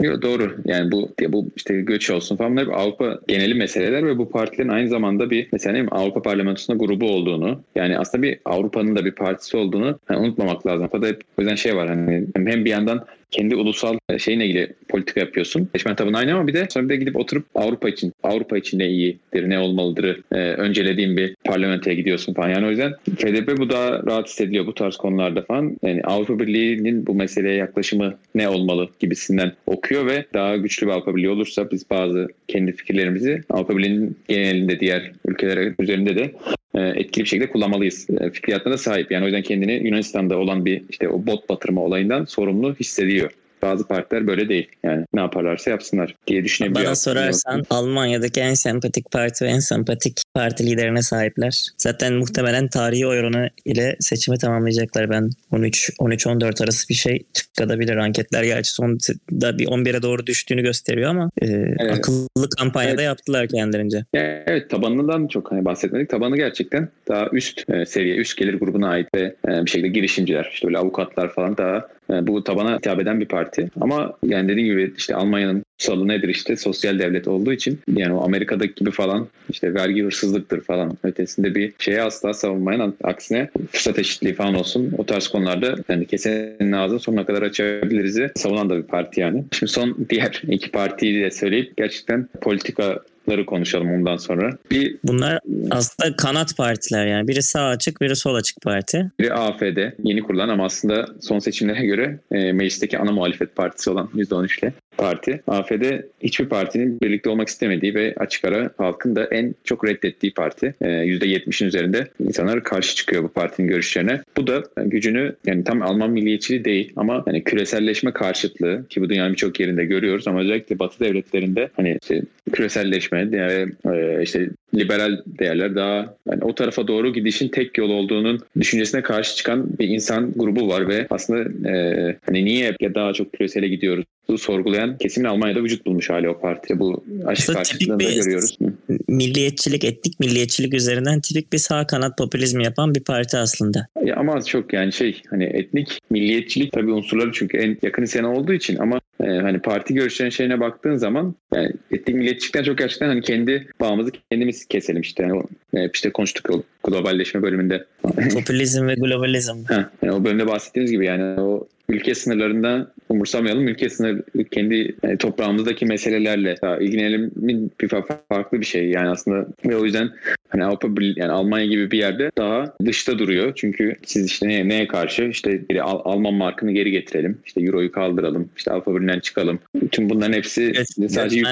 Yok doğru. Yani bu ya bu işte göç olsun falan hep Avrupa geneli meseleler ve bu partilerin aynı zamanda bir mesela Avrupa Parlamentosu'nda grubu olduğunu yani aslında bir Avrupa'nın da bir partisi olduğunu hani unutmamak lazım. Avrupa'da hep o yüzden şey var hani hem bir yandan kendi ulusal e, şeyine ilgili politika yapıyorsun. Seçmen tabanı aynı ama bir de sonra bir de gidip oturup Avrupa için Avrupa için ne iyidir, ne olmalıdır e, öncelediğin bir parlamentoya gidiyorsun falan. Yani o yüzden FDP bu daha rahat hissediliyor bu tarz konularda falan. Yani Avrupa Birliği'nin bu meseleye yaklaşımı ne olmalı gibisinden okuyor ve daha güçlü bir Avrupa Birliği olursa biz bazı kendi fikirlerimizi Avrupa Birliği'nin genelinde diğer ülkelere üzerinde de e, etkili bir şekilde kullanmalıyız. E, fikriyatına sahip. Yani o yüzden kendini Yunanistan'da olan bir işte o bot batırma olayından sorumlu hissediyor. Bazı partiler böyle değil. Yani ne yaparlarsa yapsınlar diye düşünebiliyor. Bana sorarsan Almanya'daki en sempatik parti ve en sempatik parti liderine sahipler. Zaten muhtemelen tarihi oranı ile seçimi tamamlayacaklar. Ben 13 13 14 arası bir şey çıkabilir anketler gerçi sonda bir 11'e doğru düştüğünü gösteriyor ama e, evet. akıllı kampanyada evet. yaptılar kendilerince. Evet tabanından çok hani bahsetmedik. Tabanı gerçekten daha üst e, seviye, üst gelir grubuna ait ve e, bir şekilde girişimciler, işte böyle avukatlar falan daha e, bu tabana hitap eden bir parti. Ama yani dediğim gibi işte Almanya'nın salı nedir işte sosyal devlet olduğu için yani o Amerika'daki gibi falan işte vergi hırsızlıktır falan ötesinde bir şeye asla savunmayan aksine fırsat eşitliği falan olsun o tarz konularda yani kesenin ağzını sonuna kadar açabiliriz savunan da bir parti yani. Şimdi son diğer *laughs* iki partiyi de söyleyip gerçekten politika ları konuşalım ondan sonra. Bir Bunlar aslında kanat partiler yani. Biri sağ açık, biri sol açık parti. Biri AFD, yeni kurulan ama aslında son seçimlere göre e, meclisteki ana muhalefet partisi olan %13 ile parti. AFD hiçbir partinin birlikte olmak istemediği ve açık ara halkın da en çok reddettiği parti. E, %70'in üzerinde insanlar karşı çıkıyor bu partinin görüşlerine. Bu da gücünü yani tam Alman milliyetçiliği değil ama hani küreselleşme karşıtlığı ki bu dünyanın birçok yerinde görüyoruz ama özellikle Batı devletlerinde hani işte küreselleşme, yani, e, işte liberal değerler daha yani o tarafa doğru gidişin tek yol olduğunun düşüncesine karşı çıkan bir insan grubu var ve aslında e, hani niye daha çok küresele gidiyoruz sorgulayan kesimin Almanya'da vücut bulmuş hali o partide. Bu aşı karşıtlığında görüyoruz. Milliyetçilik, etnik milliyetçilik üzerinden tipik bir sağ kanat popülizmi yapan bir parti aslında. Ya ama çok yani şey hani etnik milliyetçilik tabii unsurları çünkü en yakın isyan olduğu için ama e, hani parti görüşlerinin şeyine baktığın zaman yani etnik milliyetçilikten çok gerçekten hani kendi bağımızı kendimiz keselim işte. Yani e, işte konuştuk o globalleşme bölümünde. *laughs* Popülizm ve globalizm. Ha, yani o bölümde bahsettiğimiz gibi yani o ülke sınırlarında umursamayalım. Ülke sınır kendi yani toprağımızdaki meselelerle ilgilenelim bir farklı bir şey. Yani aslında ve o yüzden hani Avrupa yani Almanya gibi bir yerde daha dışta duruyor. Çünkü siz işte neye, neye karşı işte Al- Alman markını geri getirelim. işte Euro'yu kaldıralım. işte Avrupa Birliği'nden çıkalım. Tüm bunların hepsi evet, sadece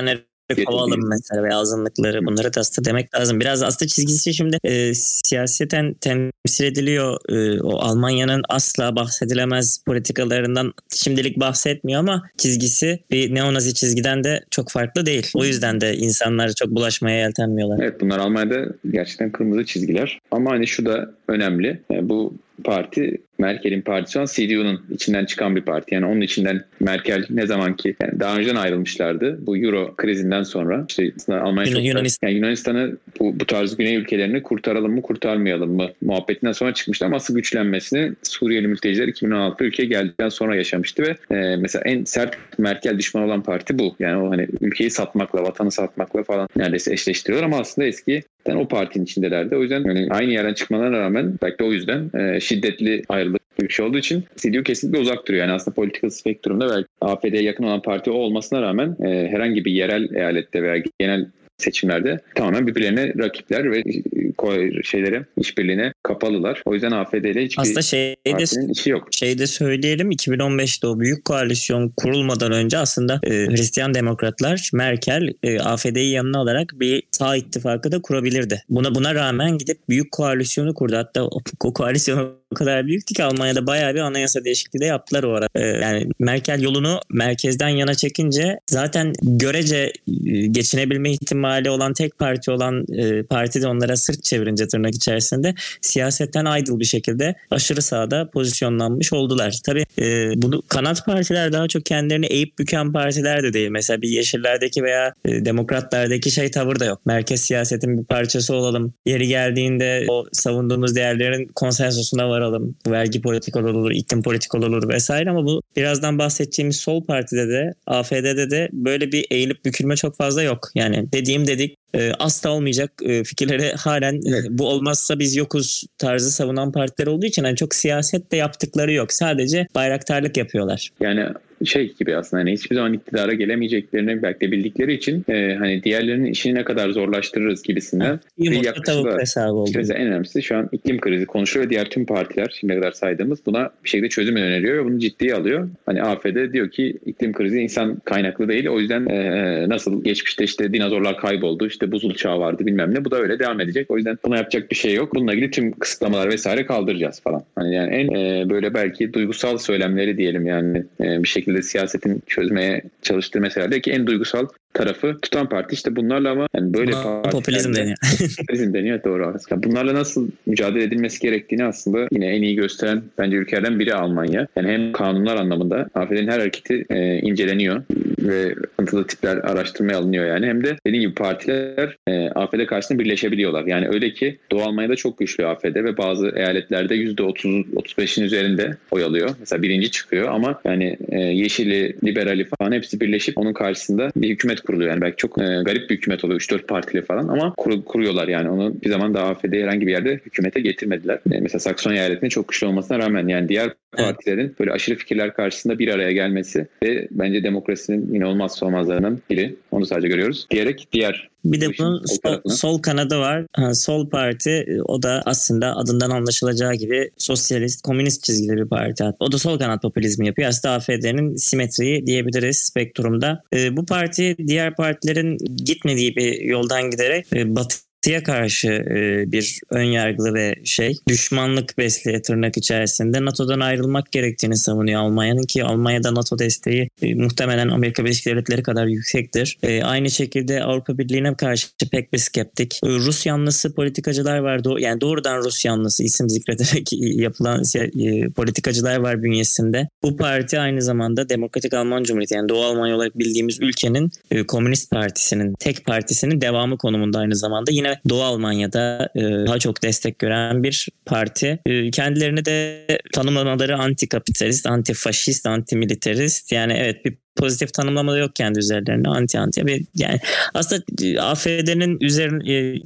kovalım mesela ve azınlıkları bunları da aslında demek lazım. Biraz aslında çizgisi şimdi e, siyaseten temsil ediliyor. E, o Almanya'nın asla bahsedilemez politikalarından şimdilik bahsetmiyor ama çizgisi bir neonazi çizgiden de çok farklı değil. O yüzden de insanlar çok bulaşmaya yeltenmiyorlar. Evet bunlar Almanya'da gerçekten kırmızı çizgiler. Ama hani şu da önemli. Yani bu parti Merkel'in partisi olan CDU'nun içinden çıkan bir parti. Yani onun içinden Merkel ne zaman ki yani daha önceden ayrılmışlardı. Bu Euro krizinden sonra işte Almanya Yunan, Yunanistan. yani Yunanistan'ı bu, bu tarz güney ülkelerini kurtaralım mı kurtarmayalım mı muhabbetinden sonra çıkmıştı ama asıl güçlenmesini Suriyeli mülteciler 2016'da ülkeye geldikten sonra yaşamıştı ve e, mesela en sert Merkel düşman olan parti bu. Yani o hani ülkeyi satmakla, vatanı satmakla falan neredeyse eşleştiriyorlar ama aslında eski o partinin içindelerdi. O yüzden yani aynı yerden çıkmalarına rağmen belki de o yüzden e, şiddetli ayrılık bir şey olduğu için CDU kesinlikle uzak duruyor. Yani aslında politika spektrumda belki AFD'ye yakın olan parti olmasına rağmen e, herhangi bir yerel eyalette veya genel seçimlerde tamamen birbirlerine rakipler ve şeylere işbirliğine kapalılar. O yüzden AFD ile hiçbir Aslında şeyde, işi yok. Şeyde söyleyelim 2015'te o büyük koalisyon kurulmadan önce aslında e, Hristiyan demokratlar Merkel e, AFD'yi yanına alarak bir sağ ittifakı da kurabilirdi. Buna buna rağmen gidip büyük koalisyonu kurdu. Hatta o, o koalisyonu o kadar büyüktü ki Almanya'da bayağı bir anayasa değişikliği de yaptılar o ara. Ee, yani Merkel yolunu merkezden yana çekince zaten görece e, geçinebilme ihtimali olan tek parti olan e, parti onlara sırt çevirince tırnak içerisinde siyasetten aydıl bir şekilde aşırı sağda pozisyonlanmış oldular. Tabii e, bunu kanat partiler daha çok kendilerini eğip büken partiler de değil. Mesela bir Yeşillerdeki veya e, Demokratlardaki şey tavır da yok. Merkez siyasetin bir parçası olalım. Yeri geldiğinde o savunduğumuz değerlerin konsensusuna varalım. Vergi politikaları olur, iklim politikaları olur vesaire ama bu birazdan bahsedeceğimiz sol partide de AFD'de de böyle bir eğilip bükülme çok fazla yok. Yani dediğim dedik e, asla olmayacak e, fikirleri halen e, bu olmazsa biz yokuz tarzı savunan partiler olduğu için yani çok siyaset de yaptıkları yok. Sadece bayraktarlık yapıyorlar. Yani şey gibi aslında hani hiçbir zaman iktidara gelemeyeceklerini belki de bildikleri için e, hani diğerlerinin işini ne kadar zorlaştırırız gibisinden bir yaklaşımda. hesabı oldu. Mesela en önemlisi şu an iklim krizi konuşuyor ve diğer tüm partiler şimdiye kadar saydığımız buna bir şekilde çözüm öneriyor ve bunu ciddiye alıyor. Hani AFD diyor ki iklim krizi insan kaynaklı değil o yüzden e, nasıl geçmişte işte dinozorlar kayboldu işte buzul çağı vardı bilmem ne bu da öyle devam edecek. O yüzden buna yapacak bir şey yok. Bununla ilgili tüm kısıtlamalar vesaire kaldıracağız falan. Hani yani en e, böyle belki duygusal söylemleri diyelim yani e, bir şekilde şekilde siyasetin çözmeye çalıştığı meselelerde en duygusal tarafı tutan parti işte bunlarla ama yani böyle parti popülizm deniyor. *laughs* popülizm deniyor doğru aslında. Bunlarla nasıl mücadele edilmesi gerektiğini aslında yine en iyi gösteren bence ülkelerden biri Almanya. Yani hem kanunlar anlamında AFD'nin her hareketi e, inceleniyor ve sıkıntılı tipler araştırmaya alınıyor yani. Hem de dediğim gibi partiler e, AFD karşısında birleşebiliyorlar. Yani öyle ki Doğu Almanya'da çok güçlü AFD ve bazı eyaletlerde %30-35'in üzerinde oy alıyor. Mesela birinci çıkıyor ama yani e, Yeşili, Liberali falan hepsi birleşip onun karşısında bir hükümet kuruluyor. Yani belki çok e, garip bir hükümet oluyor 3-4 partili falan ama kur, kuruyorlar yani. Onu bir zaman daha AFD herhangi bir yerde hükümete getirmediler. E, mesela Saksonya eyaletinin çok güçlü olmasına rağmen yani diğer partilerin böyle aşırı fikirler karşısında bir araya gelmesi ve bence demokrasinin yine olmazsa olmazlarından biri. Onu sadece görüyoruz. Diyerek diğer bir de bunun sol, sol kanadı var. Ha, sol parti e, o da aslında adından anlaşılacağı gibi sosyalist, komünist çizgili bir parti. O da sol kanat popülizmi yapıyor. Aslında AFD'nin simetriği diyebiliriz spektrumda. E, bu parti diğer partilerin gitmediği bir yoldan giderek e, batı Batı'ya karşı e, bir ön yargılı ve şey düşmanlık besleyen tırnak içerisinde NATO'dan ayrılmak gerektiğini savunuyor Almanya'nın ki Almanya'da NATO desteği e, muhtemelen Amerika Birleşik Devletleri kadar yüksektir. E, aynı şekilde Avrupa Birliği'ne karşı pek bir skeptik. E, Rus yanlısı politikacılar var. Yani doğrudan Rus yanlısı isim zikrederek *laughs* yapılan e, politikacılar var bünyesinde. Bu parti aynı zamanda Demokratik Alman Cumhuriyeti yani Doğu Almanya olarak bildiğimiz ülkenin Komünist Partisi'nin tek partisinin devamı konumunda aynı zamanda. Yine Doğu Almanya'da e, daha çok destek gören bir parti. E, kendilerini de tanımlamaları anti-kapitalist, anti-faşist, anti-militarist. Yani evet bir pozitif tanımlama da yok kendi üzerlerine anti anti yani aslında e, AFD'nin üzerine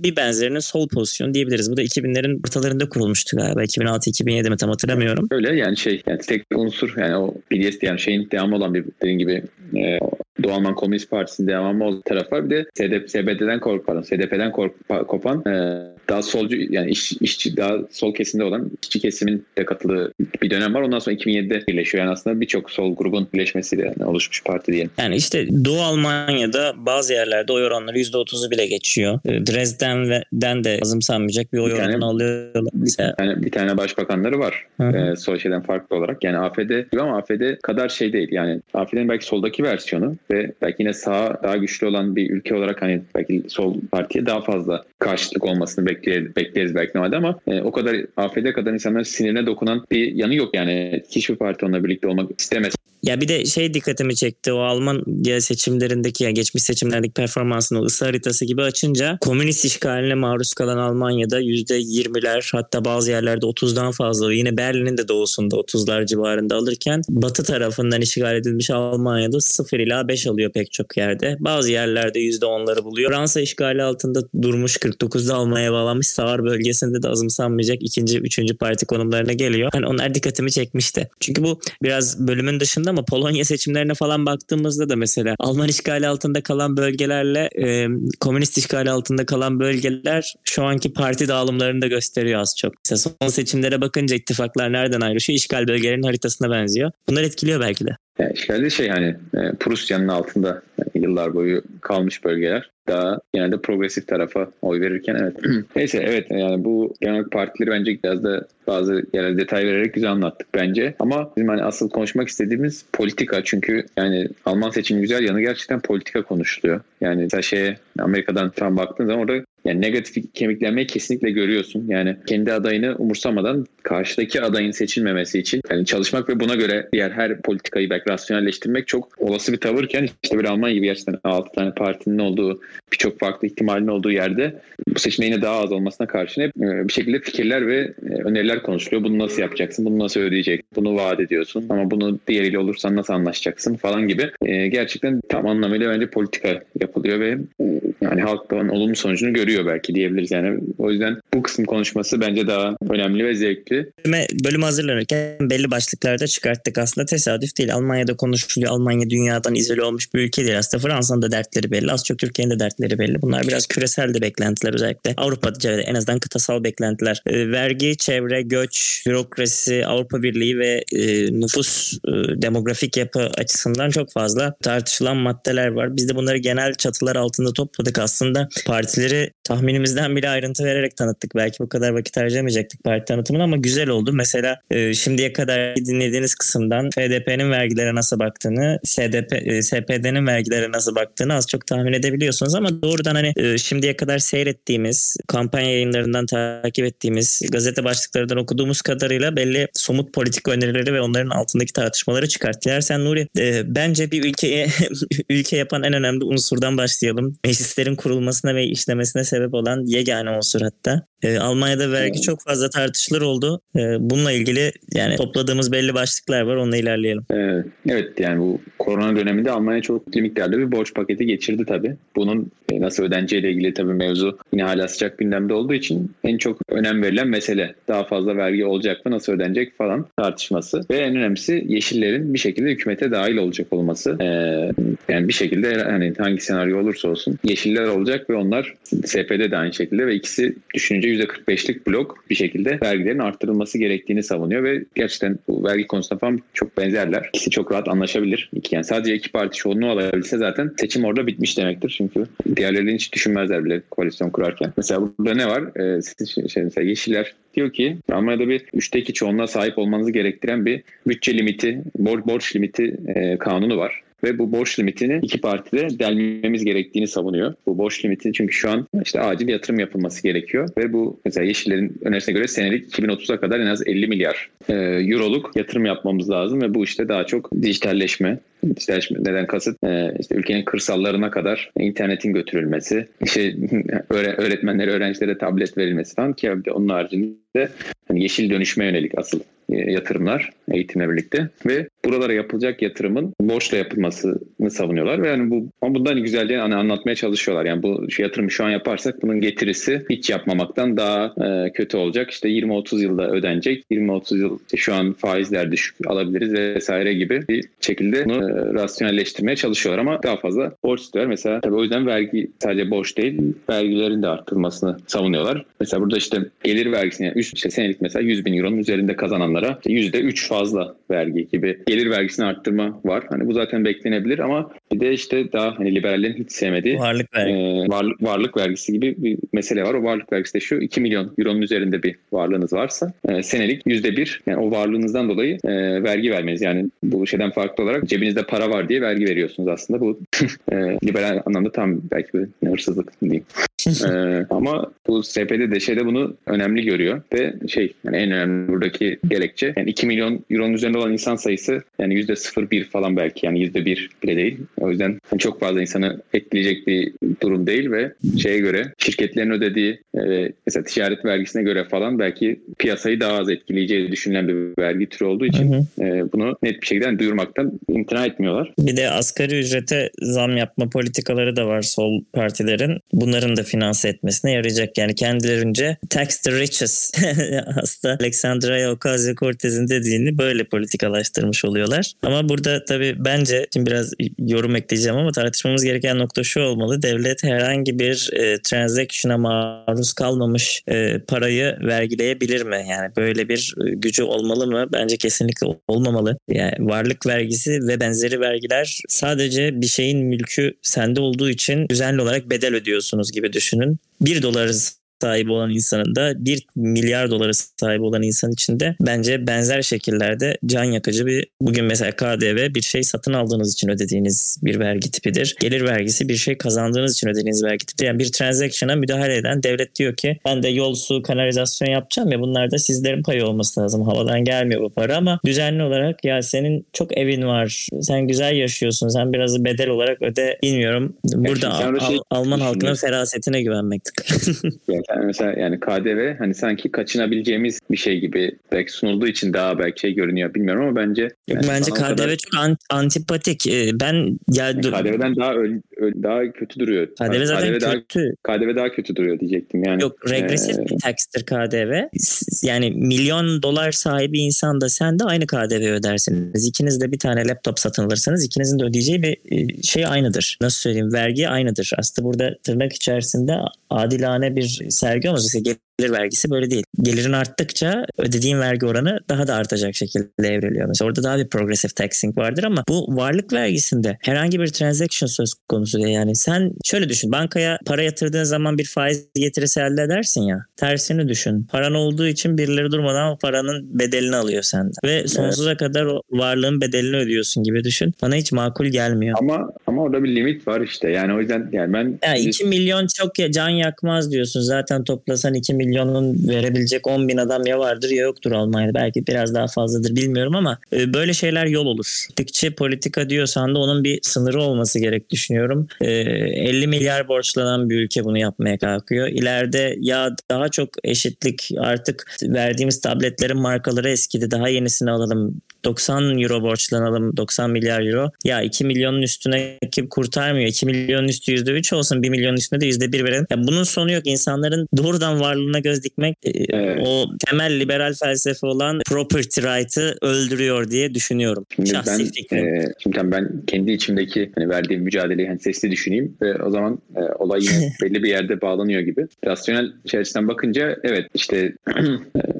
bir benzerinin sol pozisyon diyebiliriz. Bu da 2000'lerin ortalarında kurulmuştu galiba. 2006-2007 mi tam hatırlamıyorum. Öyle yani şey yani tek unsur yani o BDS yani şeyin devamı olan bir dediğin gibi e, Doğu Alman Komünist Partisi'nin devamı olan taraf var. Bir de SDP, SBD'den kork, pardon, SDP'den kork, kopan e, daha solcu yani iş, işçi daha sol kesimde olan işçi kesimin de katıldığı bir dönem var. Ondan sonra 2007'de birleşiyor. Yani aslında birçok sol grubun birleşmesiyle yani oluşmuş parti diyelim. Yani işte Doğu Almanya'da bazı yerlerde oy oranları %30'u bile geçiyor. E, Dresden'den de azımsanmayacak bir oy bir oranını tane, alıyorlar. Mesela. Bir tane, bir tane başbakanları var. E, sol şeyden farklı olarak. Yani AFD ama AFD kadar şey değil. Yani AFD'nin belki soldaki versiyonu ve belki yine sağ daha güçlü olan bir ülke olarak hani belki sol partiye daha fazla karşılık olmasını bekleriz, bekleriz belki normalde ama e, o kadar AFD kadar insanların sinirine dokunan bir yanı yok yani hiçbir parti onunla birlikte olmak istemez. Ya bir de şey dikkatimi çekti o Alman seçimlerindeki yani geçmiş seçimlerdeki performansını ısı haritası gibi açınca komünist işgaline maruz kalan Almanya'da %20'ler hatta bazı yerlerde 30'dan fazla yine Berlin'in de doğusunda 30'lar civarında alırken batı tarafından işgal edilmiş Almanya'da 0 ila 5 alıyor pek çok yerde. Bazı yerlerde %10'ları buluyor. Fransa işgali altında durmuş 49'da Almanya'ya bağlanmış Sağır bölgesinde de azımsanmayacak ikinci, üçüncü parti konumlarına geliyor. Hani onlar dikkatimi çekmişti. Çünkü bu biraz bölümün dışında ama Polonya seçimlerine falan baktığımızda da mesela Alman işgali altında kalan bölgelerle e, komünist işgali altında kalan bölgeler şu anki parti dağılımlarını da gösteriyor az çok. Mesela son seçimlere bakınca ittifaklar nereden ayrışıyor? İşgal bölgelerinin haritasına benziyor. Bunlar etkiliyor belki de. Yani işgalde şey hani e, Prusya'nın altında yıllar boyu kalmış bölgeler daha genelde progresif tarafa oy verirken evet. *clears throat* Neyse evet yani bu genel partileri bence biraz da bazı yerel detay vererek güzel anlattık bence. Ama bizim hani asıl konuşmak istediğimiz politika çünkü yani Alman seçimi güzel yanı gerçekten politika konuşuluyor. Yani mesela şeye Amerika'dan tam baktığın zaman orada yani negatif kemiklenmeyi kesinlikle görüyorsun. Yani kendi adayını umursamadan karşıdaki adayın seçilmemesi için yani çalışmak ve buna göre diğer her politikayı belki rasyonelleştirmek çok olası bir tavırken işte bir Almanya gibi gerçekten 6 tane partinin olduğu birçok farklı ihtimalin olduğu yerde bu seçime yine daha az olmasına karşın hep e, bir şekilde fikirler ve e, öneriler konuşuluyor. Bunu nasıl yapacaksın? Bunu nasıl ödeyeceksin? Bunu vaat ediyorsun. Ama bunu diğeriyle olursan nasıl anlaşacaksın falan gibi. E, gerçekten tam anlamıyla bence politika yapılıyor ve yani halk da olumlu sonucunu görüyor belki diyebiliriz yani. O yüzden bu kısım konuşması bence daha önemli ve zevkli. Bölüme, bölüm hazırlanırken belli başlıklarda çıkarttık. Aslında tesadüf değil. Almanya'da konuşuluyor. Almanya dünyadan izole olmuş bir ülke değil. Aslında Fransa'nın da dertleri belli. Az çok Türkiye'nin de dertleri belli. Bunlar biraz küresel de beklentiler özellikle. Avrupa'da en azından kıtasal beklentiler. E, vergi, çevre, göç, bürokrasi, Avrupa Birliği ve e, nüfus e, demografik yapı açısından çok fazla tartışılan maddeler var. Biz de bunları genel çatılar altında topladık aslında. Partileri tahminimizden bile ayrıntı vererek tanıttık. Belki bu kadar vakit harcamayacaktık parti tanıtımına ama güzel oldu. Mesela e, şimdiye kadar dinlediğiniz kısımdan FDP'nin vergilere nasıl baktığını, SDP, e, SPD'nin vergilere nasıl baktığını az çok tahmin edebiliyorsunuz ama doğrudan hani e, şimdiye kadar seyrettiğimiz, kampanya yayınlarından takip ettiğimiz, gazete başlıklarından okuduğumuz kadarıyla belli somut politik önerileri ve onların altındaki tartışmaları çıkart. Dilersen Nuri, e, bence bir ülkeye *laughs* ülke yapan en önemli unsurdan başlayalım. Meclislerin kurulmasına ve işlemesine sebep olan yegane unsur hatta. E, Almanya'da vergi çok fazla tartışılır oldu. E, bununla ilgili yani topladığımız belli başlıklar var. Onunla ilerleyelim. Evet, evet yani bu korona döneminde Almanya çok miktarda bir borç paketi geçirdi tabii. Bunun e, nasıl ödeneceğiyle ilgili tabii mevzu yine hala sıcak gündemde olduğu için en çok önem verilen mesele. Daha fazla vergi olacak mı, nasıl ödenecek falan tartışması. Ve en önemlisi yeşillerin bir şekilde hükümete dahil olacak olması. Ee, yani bir şekilde hani hangi senaryo olursa olsun yeşiller olacak ve onlar SPD de aynı şekilde ve ikisi düşününce %45'lik blok bir şekilde vergilerin arttırılması gerektiğini savunuyor ve gerçekten bu vergi konusunda falan çok benzerler. İkisi çok rahat anlaşabilir. İki, yani sadece iki parti çoğunluğu alabilse zaten seçim orada bitmiş demektir. Çünkü diğerlerini hiç düşünmezler bile koalisyon kurarken. Mesela burada ne var? Ee, şey, mesela Yeşiller diyor ki Almanya'da bir üçte iki çoğunluğa sahip olmanızı gerektiren bir bütçe limiti, borç, borç limiti e, kanunu var ve bu borç limitini iki partide delmemiz gerektiğini savunuyor. Bu borç limiti çünkü şu an işte acil yatırım yapılması gerekiyor ve bu mesela Yeşillerin önerisine göre senelik 2030'a kadar en az 50 milyar e, euroluk yatırım yapmamız lazım ve bu işte daha çok dijitalleşme, dijitalleşme neden kasıt e, işte ülkenin kırsallarına kadar internetin götürülmesi, işte *laughs* öğretmenlere, öğrencilere tablet verilmesi falan ki onun haricinde hani yeşil dönüşme yönelik asıl yatırımlar eğitimle birlikte ve buralara yapılacak yatırımın borçla yapılmasını savunuyorlar ve yani bu ama bundan güzelliğini hani anlatmaya çalışıyorlar. Yani bu yatırımı şu an yaparsak bunun getirisi hiç yapmamaktan daha e, kötü olacak. İşte 20-30 yılda ödenecek. 20-30 yıl işte şu an faizler düşük alabiliriz vesaire gibi bir şekilde bunu e, rasyonelleştirmeye çalışıyorlar ama daha fazla borç istiyorlar. Mesela tabii o yüzden vergi sadece borç değil vergilerin de arttırılmasını savunuyorlar. Mesela burada işte gelir vergisini yani üst işte senelik mesela 100 bin euronun üzerinde kazananlara %3 fazla vergi gibi gelir vergisini arttırma var. Hani bu zaten beklenebilir ama bir de işte daha hani liberallerin hiç sevmediği varlık, vergi. e, varlık, varlık vergisi gibi bir mesele var. O varlık vergisi de şu 2 milyon euronun üzerinde bir varlığınız varsa e, senelik %1 yani o varlığınızdan dolayı e, vergi vermeniz. Yani bu şeyden farklı olarak cebinizde para var diye vergi veriyorsunuz aslında. Bu *laughs* e, liberal anlamda tam belki bir hırsızlık diyeyim. e, *laughs* ama bu SPD de şeyde bunu önemli görüyor ve şey yani en önemli buradaki gerekçe yani 2 milyon euronun üzerinde olan insan sayısı yani %0,1 falan belki yani %1 bile değil. O yüzden çok fazla insanı etkileyecek bir durum değil ve şeye göre şirketlerin ödediği e, mesela ticaret vergisine göre falan belki piyasayı daha az etkileyeceği düşünülen bir vergi türü olduğu için hı hı. E, bunu net bir şekilde yani duyurmaktan imtina etmiyorlar. Bir de asgari ücrete zam yapma politikaları da var sol partilerin. Bunların da finanse etmesine yarayacak. Yani kendilerince tax the riches *laughs* aslında Alexandria Ocasio-Cortez'in dediğini böyle politikalaştırmış oluyorlar. Ama burada tabii bence şimdi biraz yorum ekleyeceğim ama tartışmamız gereken nokta şu olmalı. Devlet herhangi bir e, transaction'a maruz kalmamış e, parayı vergileyebilir mi? Yani böyle bir e, gücü olmalı mı? Bence kesinlikle olmamalı. Yani varlık vergisi ve benzeri vergiler sadece bir şeyin mülkü sende olduğu için düzenli olarak bedel ödüyorsunuz gibi düşünün. 1 dolar sahibi olan insanın da 1 milyar dolara sahibi olan insan için de bence benzer şekillerde can yakıcı bir bugün mesela KDV bir şey satın aldığınız için ödediğiniz bir vergi tipidir. Gelir vergisi bir şey kazandığınız için ödediğiniz vergi tipidir. Yani bir transaction'a müdahale eden devlet diyor ki ben de yol, su, kanalizasyon yapacağım ya bunlar da sizlerin payı olması lazım. Havadan gelmiyor bu para ama düzenli olarak ya senin çok evin var. Sen güzel yaşıyorsun. Sen biraz bedel olarak öde bilmiyorum. Burada Al- şey Alman halkının ferasetine güvenmektik. *laughs* Yani mesela yani KDV hani sanki kaçınabileceğimiz bir şey gibi belki sunulduğu için daha belki şey görünüyor bilmiyorum ama bence yani bence KDV kadar... çok antipatik. Ee, ben ya yani KDV'den daha öl, öl, daha kötü duruyor. KDV zaten KDV kötü. Daha, KDV daha kötü duruyor diyecektim yani. Yok regresif ee... bir tax'tir KDV. Yani milyon dolar sahibi insan da sen de aynı KDV ödersiniz. İkiniz de bir tane laptop satın alırsanız ikinizin de ödeyeceği bir e, şey aynıdır. Nasıl söyleyeyim? Vergi aynıdır. Aslında burada tırnak içerisinde adilane bir sergi olmaz. Mesela gelir vergisi böyle değil. Gelirin arttıkça ödediğin vergi oranı daha da artacak şekilde evriliyor. Mesela orada daha bir progressive taxing vardır ama bu varlık vergisinde herhangi bir transaction söz konusu değil. Yani sen şöyle düşün. Bankaya para yatırdığın zaman bir faiz getirisi elde edersin ya. Tersini düşün. Paran olduğu için birileri durmadan o paranın bedelini alıyor senden. Ve sonsuza evet. kadar o varlığın bedelini ödüyorsun gibi düşün. Bana hiç makul gelmiyor. Ama ama orada bir limit var işte. Yani o yüzden yani ben... Ya 2 milyon çok ya can yakmaz diyorsun. Zaten toplasan 2 milyon milyonun verebilecek 10 bin adam ya vardır ya yoktur Almanya'da. Belki biraz daha fazladır bilmiyorum ama e, böyle şeyler yol olur. Dikçe politika diyorsan da onun bir sınırı olması gerek düşünüyorum. 50 e, milyar borçlanan bir ülke bunu yapmaya kalkıyor. İleride ya daha çok eşitlik artık verdiğimiz tabletlerin markaları eskidi daha yenisini alalım 90 euro borçlanalım 90 milyar euro. Ya 2 milyonun üstüne kim kurtarmıyor. 2 milyonun üstü %3 olsun 1 milyonun üstüne de %1 verelim. Ya bunun sonu yok. İnsanların doğrudan varlığına göz dikmek e, evet. o temel liberal felsefe olan property right'ı öldürüyor diye düşünüyorum. Şimdi Şahsi ben, fikrim. E, şimdi ben kendi içimdeki hani verdiğim mücadeleyi hani sesli düşüneyim ve o zaman e, olay yine *laughs* belli bir yerde bağlanıyor gibi. Rasyonel içerisinden bakınca evet işte *clears throat* e,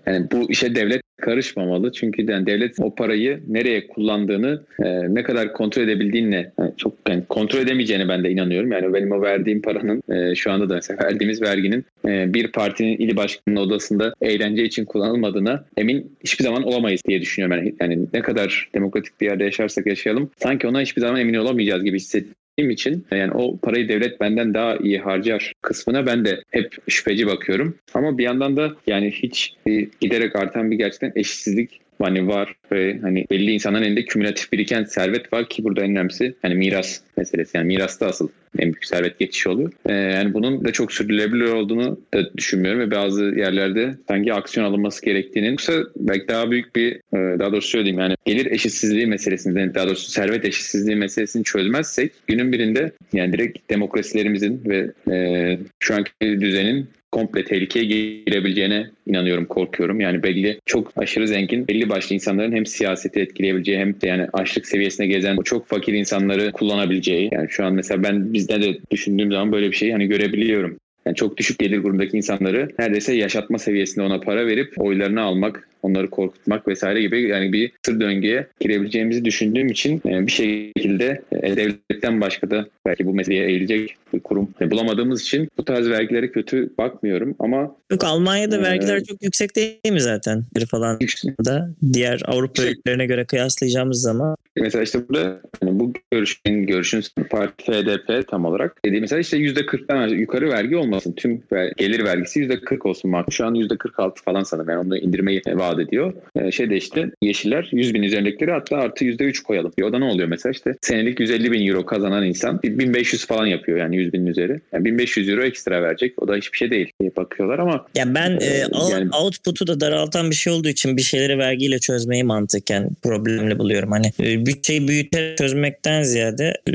yani bu işe devlet karışmamalı. Çünkü yani devlet o parayı nereye kullandığını e, ne kadar kontrol edebildiğine yani çok yani kontrol edemeyeceğine ben de inanıyorum. Yani benim o verdiğim paranın e, şu anda da mesela verdiğimiz verginin e, bir partinin ili başkanının odasında eğlence için kullanılmadığına emin hiçbir zaman olamayız diye düşünüyorum. Yani, yani ne kadar demokratik bir yerde yaşarsak yaşayalım sanki ona hiçbir zaman emin olamayacağız gibi hissediyorum için yani o parayı devlet benden daha iyi harcar kısmına ben de hep şüpheci bakıyorum. Ama bir yandan da yani hiç giderek artan bir gerçekten eşitsizlik hani var ve hani belli insanların elinde kümülatif biriken servet var ki burada en önemlisi hani miras meselesi. Yani mirasta asıl en büyük servet geçişi oluyor. Ee, yani bunun da çok sürdürülebilir olduğunu da düşünmüyorum ve bazı yerlerde sanki aksiyon alınması gerektiğini yoksa belki daha büyük bir e, daha doğrusu söyleyeyim yani gelir eşitsizliği meselesini daha doğrusu servet eşitsizliği meselesini çözmezsek günün birinde yani direkt demokrasilerimizin ve e, şu anki düzenin komple tehlikeye girebileceğine inanıyorum, korkuyorum. Yani belli çok aşırı zengin, belli başlı insanların hem siyaseti etkileyebileceği hem de yani açlık seviyesine gezen çok fakir insanları kullanabileceği. Yani şu an mesela ben bizde de düşündüğüm zaman böyle bir şey hani görebiliyorum. Yani çok düşük gelir grubundaki insanları neredeyse yaşatma seviyesinde ona para verip oylarını almak onları korkutmak vesaire gibi yani bir tır döngüye girebileceğimizi düşündüğüm için e, bir şekilde e, devletten başka da belki bu meseleye eğilecek bir kurum yani bulamadığımız için bu tarz vergilere kötü bakmıyorum ama Yok Almanya'da Ee, vergiler çok yüksek değil mi zaten? Bir falan da diğer Avrupa ülkelerine göre kıyaslayacağımız zaman Mesela işte burada hani bu görüşün görüşün parti FDP tam olarak dediği mesela işte %40'tan yukarı vergi olmasın. Tüm gelir vergisi %40 olsun. Şu an %46 falan sanırım. Yani onu indirmeyi vaat ediyor. Ee, şey de işte Yeşiller 100 bin üzerindekileri hatta artı %3 koyalım. diyor. O da ne oluyor mesela işte senelik 150 bin euro kazanan insan bir 1500 falan yapıyor yani 100 binin üzeri. Yani 1500 euro ekstra verecek. O da hiçbir şey değil diye bakıyorlar ama ya ben e, Ee, yani- output'u da daraltan bir şey olduğu için bir şeyleri vergiyle çözmeyi mantıken problemli buluyorum. Hani e, bütçeyi büyüterek çözmekten ziyade e,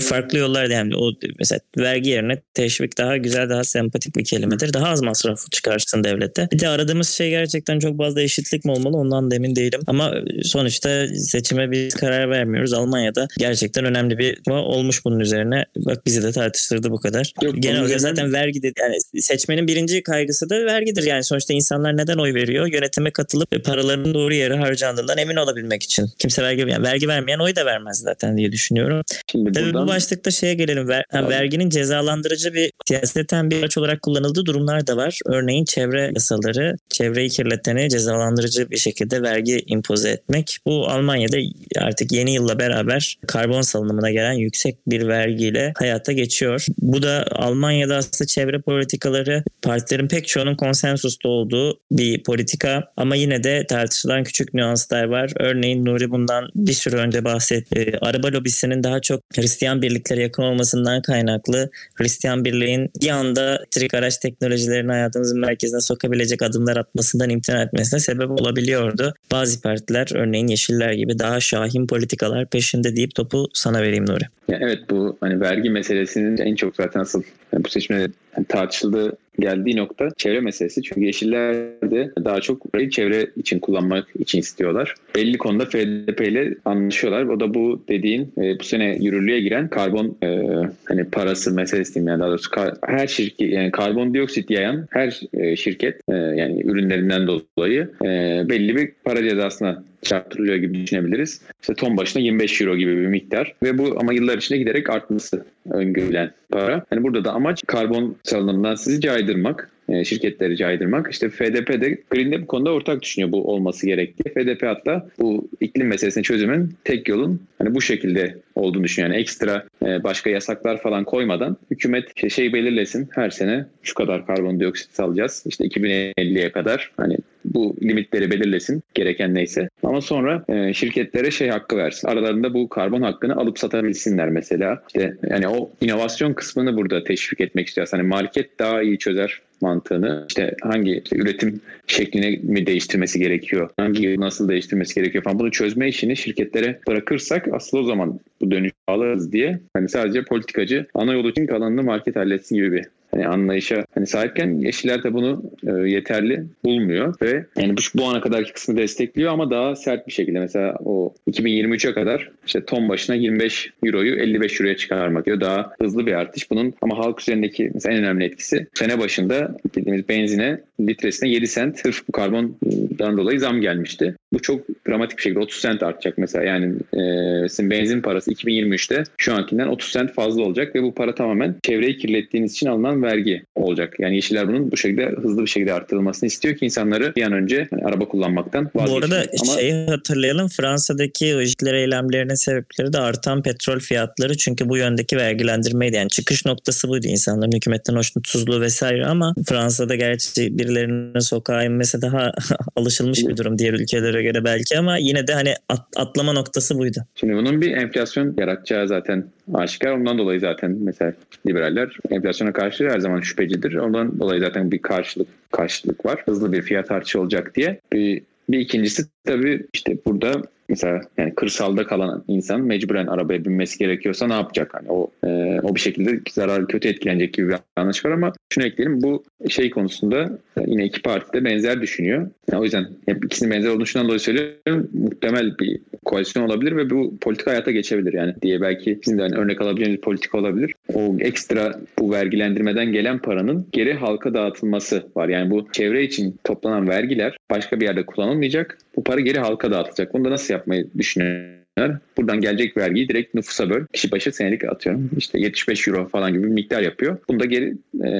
farklı yollar yani o mesela vergi yerine teşvik daha güzel daha sempatik bir kelimedir. Daha az masraf çıkarsın devlete. Bir de aradığımız şey gerçekten çok fazla eşitlik mi olmalı ondan da emin değilim. Ama sonuçta seçime bir karar vermiyoruz. Almanya'da gerçekten önemli bir olmuş bunun üzerine. Bak bizi de tartıştırdı bu kadar. Yok, Genelde üzerinden- zaten vergi dedi. Yani seçmenin birinci kaygısı da vergidir. Yani sonuçta insanlar neden oy veriyor? Yönetime katılıp paraların doğru yere harcandığından emin olabilmek için. Kimse vergi yani vergi vermeyen oy da vermez zaten diye düşünüyorum. şimdi Tabii buradan bu başlıkta şeye gelelim. Ver, Tabii. verginin cezalandırıcı bir siyaseten bir araç olarak kullanıldığı durumlar da var. Örneğin çevre yasaları çevreyi kirleteni cezalandırıcı bir şekilde vergi impoze etmek. Bu Almanya'da artık yeni yılla beraber karbon salınımına gelen yüksek bir vergiyle hayata geçiyor. Bu da Almanya'da aslında çevre politikaları partilerin pek çoğunun konsensusta olduğu bir politika ama yine de tartışılan küçük nüanslar var. Örneğin Nuri bundan bir süre önce bahsetti. Ee, araba lobisinin daha çok Hristiyan birliklere yakın olmasından kaynaklı Hristiyan birliğin bir anda elektrik araç teknolojilerini hayatımızın merkezine sokabilecek adımlar atmasından imtina etmesine sebep olabiliyordu. Bazı partiler örneğin Yeşiller gibi daha şahin politikalar peşinde deyip topu sana vereyim Nuri. Ya evet bu hani vergi meselesinin en çok zaten asıl yani bu seçimde hani tartışıldığı geldiği nokta çevre meselesi. Çünkü Yeşiller de daha çok burayı çevre için kullanmak için istiyorlar. Belli konuda FDP ile anlaşıyorlar. O da bu dediğin e, bu sene yürürlüğe giren karbon e, hani parası meselesi diyeyim yani daha doğrusu kar- her şirket yani karbondioksit yayan her e, şirket e, yani ürünlerinden dolayı e, belli bir para cezasına çarptırılıyor gibi düşünebiliriz. İşte ton başına 25 euro gibi bir miktar ve bu ama yıllar içinde giderek artması öngörülen para. Hani burada da amaç karbon salınımından sizi caydırmak e, şirketleri caydırmak. İşte FDP de Green'de bu konuda ortak düşünüyor bu olması gerektiği. FDP hatta bu iklim meselesini çözümün tek yolun hani bu şekilde olduğunu düşünüyor. Yani ekstra e, başka yasaklar falan koymadan hükümet şey belirlesin her sene şu kadar karbondioksit salacağız. İşte 2050'ye kadar hani bu limitleri belirlesin gereken neyse. Ama sonra e, şirketlere şey hakkı versin. Aralarında bu karbon hakkını alıp satabilsinler mesela. İşte yani o inovasyon kısmını burada teşvik etmek istiyoruz. Hani market daha iyi çözer mantığını işte hangi işte üretim şeklini mi değiştirmesi gerekiyor hangi nasıl değiştirmesi gerekiyor falan bunu çözme işini şirketlere bırakırsak aslında o zaman bu dönüş sağlarız diye hani sadece politikacı ana yol için kalanını market halletsin gibi bir hani anlayışa hani sahipken Yeşiller de bunu e, yeterli bulmuyor ve yani bu, bu ana kadarki kısmı destekliyor ama daha sert bir şekilde mesela o 2023'e kadar işte ton başına 25 euroyu 55 euroya çıkarmak diyor. Daha hızlı bir artış. Bunun ama halk üzerindeki mesela en önemli etkisi sene başında bildiğimiz benzine litresine 7 sent sırf *laughs* bu karbondan dolayı zam gelmişti. Bu çok dramatik bir şekilde 30 sent artacak mesela yani e, sizin benzin parası 2023'te şu ankinden 30 sent fazla olacak ve bu para tamamen çevreyi kirlettiğiniz için alınan vergi olacak. Yani Yeşiller bunun bu şekilde hızlı bir şekilde artırılmasını istiyor ki insanları bir an önce hani araba kullanmaktan Bu vazgeçsin. arada Ama şeyi hatırlayalım Fransa'daki o Hitler eylemlerinin sebepleri de artan petrol fiyatları çünkü bu yöndeki vergilendirmeydi. Yani çıkış noktası buydu insanların hükümetten hoşnutsuzluğu vesaire ama Fransa'da gerçi birilerinin sokağa inmesi daha *laughs* alışılmış bir durum diğer ülkelere göre belki ama yine de hani at- atlama noktası buydu. Şimdi bunun bir enflasyon yaratacağı zaten aşikar. Ondan dolayı zaten mesela liberaller enflasyona karşı her zaman şüphecidir. Ondan dolayı zaten bir karşılık karşılık var. Hızlı bir fiyat artışı olacak diye. Bir, bir ikincisi tabii işte burada mesela yani kırsalda kalan insan mecburen arabaya binmesi gerekiyorsa ne yapacak? Hani o e, o bir şekilde zarar kötü etkilenecek gibi bir anlaşma var ama şunu ekleyelim bu şey konusunda yine iki parti de benzer düşünüyor. Yani o yüzden hep ikisinin benzer olduğunu şundan dolayı söylüyorum. Muhtemel bir koalisyon olabilir ve bu politika hayata geçebilir yani diye belki bizim de hani örnek alabileceğimiz bir politika olabilir. o ekstra bu vergilendirmeden gelen paranın geri halka dağıtılması var. Yani bu çevre için toplanan vergiler başka bir yerde kullanılmayacak. Bu para geri halka dağıtılacak. Bunu da nasıl yapmayı düşünüyorlar? Buradan gelecek vergiyi direkt nüfusa böl. Kişi başı senelik atıyorum. İşte 75 euro falan gibi bir miktar yapıyor. Bunu da geri e,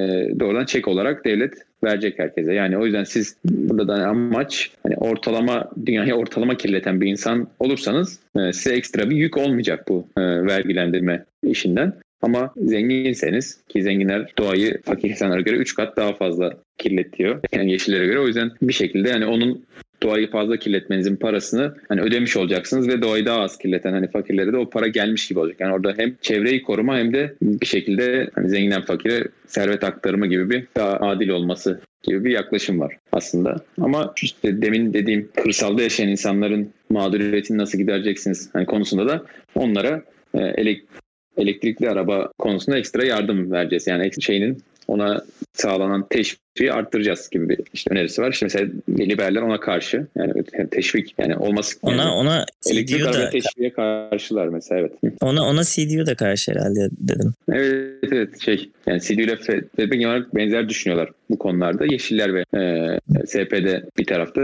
doğrudan çek olarak devlet verecek herkese. Yani o yüzden siz burada da amaç hani ortalama dünyayı ortalama kirleten bir insan olursanız e, size ekstra bir yük olmayacak bu e, vergilendirme işinden. Ama zenginseniz ki zenginler doğayı fakir insanlara göre 3 kat daha fazla kirletiyor. Yani yeşillere göre o yüzden bir şekilde yani onun doğayı fazla kirletmenizin parasını hani ödemiş olacaksınız ve doğayı daha az kirleten hani fakirlere de o para gelmiş gibi olacak. Yani orada hem çevreyi koruma hem de bir şekilde hani zenginden fakire servet aktarımı gibi bir daha adil olması gibi bir yaklaşım var aslında. Ama işte demin dediğim kırsalda yaşayan insanların mağduriyetini nasıl gidereceksiniz hani konusunda da onlara e, elek elektrikli araba konusunda ekstra yardım vereceğiz. Yani şeyinin ona sağlanan teşviği arttıracağız gibi bir işte önerisi var. İşte mesela liberaller ona karşı yani teşvik yani olması ona yani ona elektrik araba da teşviğe karşılar mesela evet. ona ona CDU da karşı herhalde dedim. Evet evet şey yani CDU ile FDP genel olarak benzer düşünüyorlar bu konularda. Yeşiller ve e, SPD bir tarafta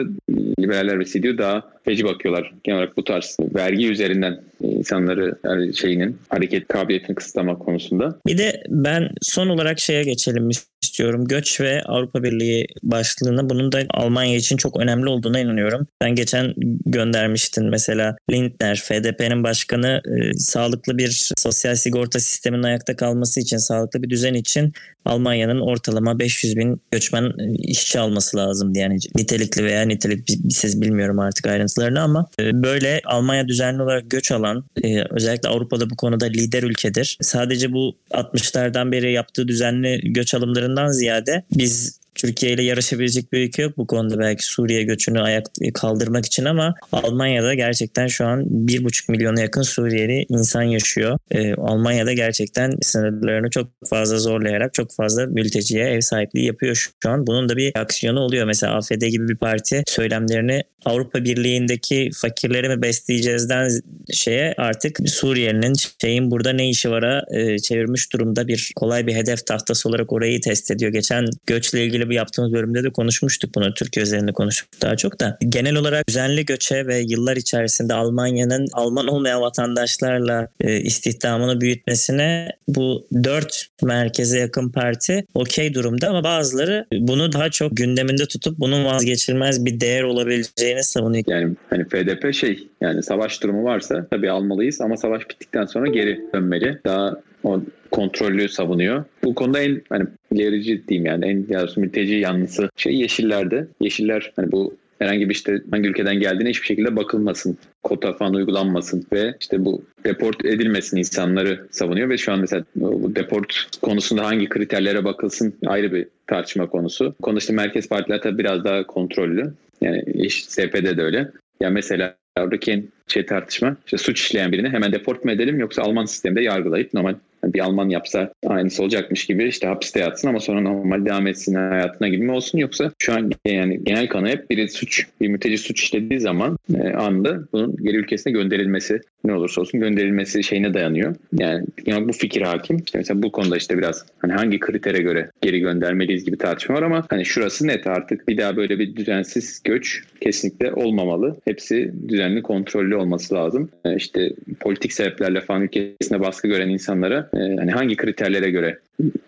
liberaller ve CDU daha feci bakıyorlar. Genel olarak bu tarz vergi üzerinden insanları yani şeyinin hareket kabiliyetini kısıtlama konusunda. Bir de ben son olarak şeye geçelim istiyorum. Göç ve Avrupa Birliği başlığına bunun da Almanya için çok önemli olduğuna inanıyorum. Ben geçen göndermiştin mesela Lindner, FDP'nin başkanı e, sağlıklı bir sosyal sigorta sisteminin ayakta kalması için, sağlıklı bir düzen için Almanya'nın ortalama 500 bin göçmen e, işçi alması lazım yani nitelikli veya niteliksiz bilmiyorum artık ayrıntılarını ama e, böyle Almanya düzenli olarak göç alan e, özellikle Avrupa'da bu konuda lider ülkedir. Sadece bu 60'lardan beri yaptığı düzenli göç alımlarından ziyade biz Türkiye ile yarışabilecek bir ülke yok bu konuda belki Suriye göçünü ayak kaldırmak için ama Almanya'da gerçekten şu an 1,5 milyona yakın Suriyeli insan yaşıyor. Ee, Almanya'da gerçekten sınırlarını çok fazla zorlayarak çok fazla mülteciye ev sahipliği yapıyor şu an. Bunun da bir aksiyonu oluyor. Mesela AFD gibi bir parti söylemlerini Avrupa Birliği'ndeki fakirleri mi besleyeceğizden şeye artık Suriye'nin şeyin burada ne işi vara e, çevirmiş durumda bir kolay bir hedef tahtası olarak orayı test ediyor. Geçen göçle ilgili bir yaptığımız bölümde de konuşmuştuk bunu. Türkiye üzerinde konuştuk daha çok da. Genel olarak düzenli göçe ve yıllar içerisinde Almanya'nın Alman olmayan vatandaşlarla e, istihdamını büyütmesine bu dört merkeze yakın parti okey durumda ama bazıları bunu daha çok gündeminde tutup bunun vazgeçilmez bir değer olabileceğini savunuyor. Yani hani FDP şey yani savaş durumu varsa tabii almalıyız ama savaş bittikten sonra geri dönmeli. Daha o kontrollü savunuyor. Bu konuda en hani ilerici diyeyim yani en yarısı mülteci yanlısı şey Yeşillerde. Yeşiller hani bu herhangi bir işte hangi ülkeden geldiğine hiçbir şekilde bakılmasın. Kota falan uygulanmasın ve işte bu deport edilmesin insanları savunuyor ve şu an mesela bu deport konusunda hangi kriterlere bakılsın ayrı bir tartışma konusu. Konu işte merkez partiler tabii biraz daha kontrollü. Yani SP'de de öyle. Ya mesela oradaki şey tartışma işte suç işleyen birini hemen deport mu edelim yoksa Alman sisteminde yargılayıp normal bir Alman yapsa aynısı olacakmış gibi işte hapiste yatsın ama sonra normal devam etsin hayatına gibi mi olsun yoksa şu an yani genel kanı hep biri suç bir mülteci suç işlediği zaman e, anda bunun geri ülkesine gönderilmesi ne olursa olsun gönderilmesi şeyine dayanıyor. Yani, yani bu fikir hakim. İşte mesela bu konuda işte biraz hani hangi kritere göre geri göndermeliyiz gibi tartışma var ama hani şurası net artık bir daha böyle bir düzensiz göç kesinlikle olmamalı. Hepsi düzenli kontrollü olması lazım. E, işte politik sebeplerle falan ülkesine baskı gören insanlara e, hani hangi kriterlere göre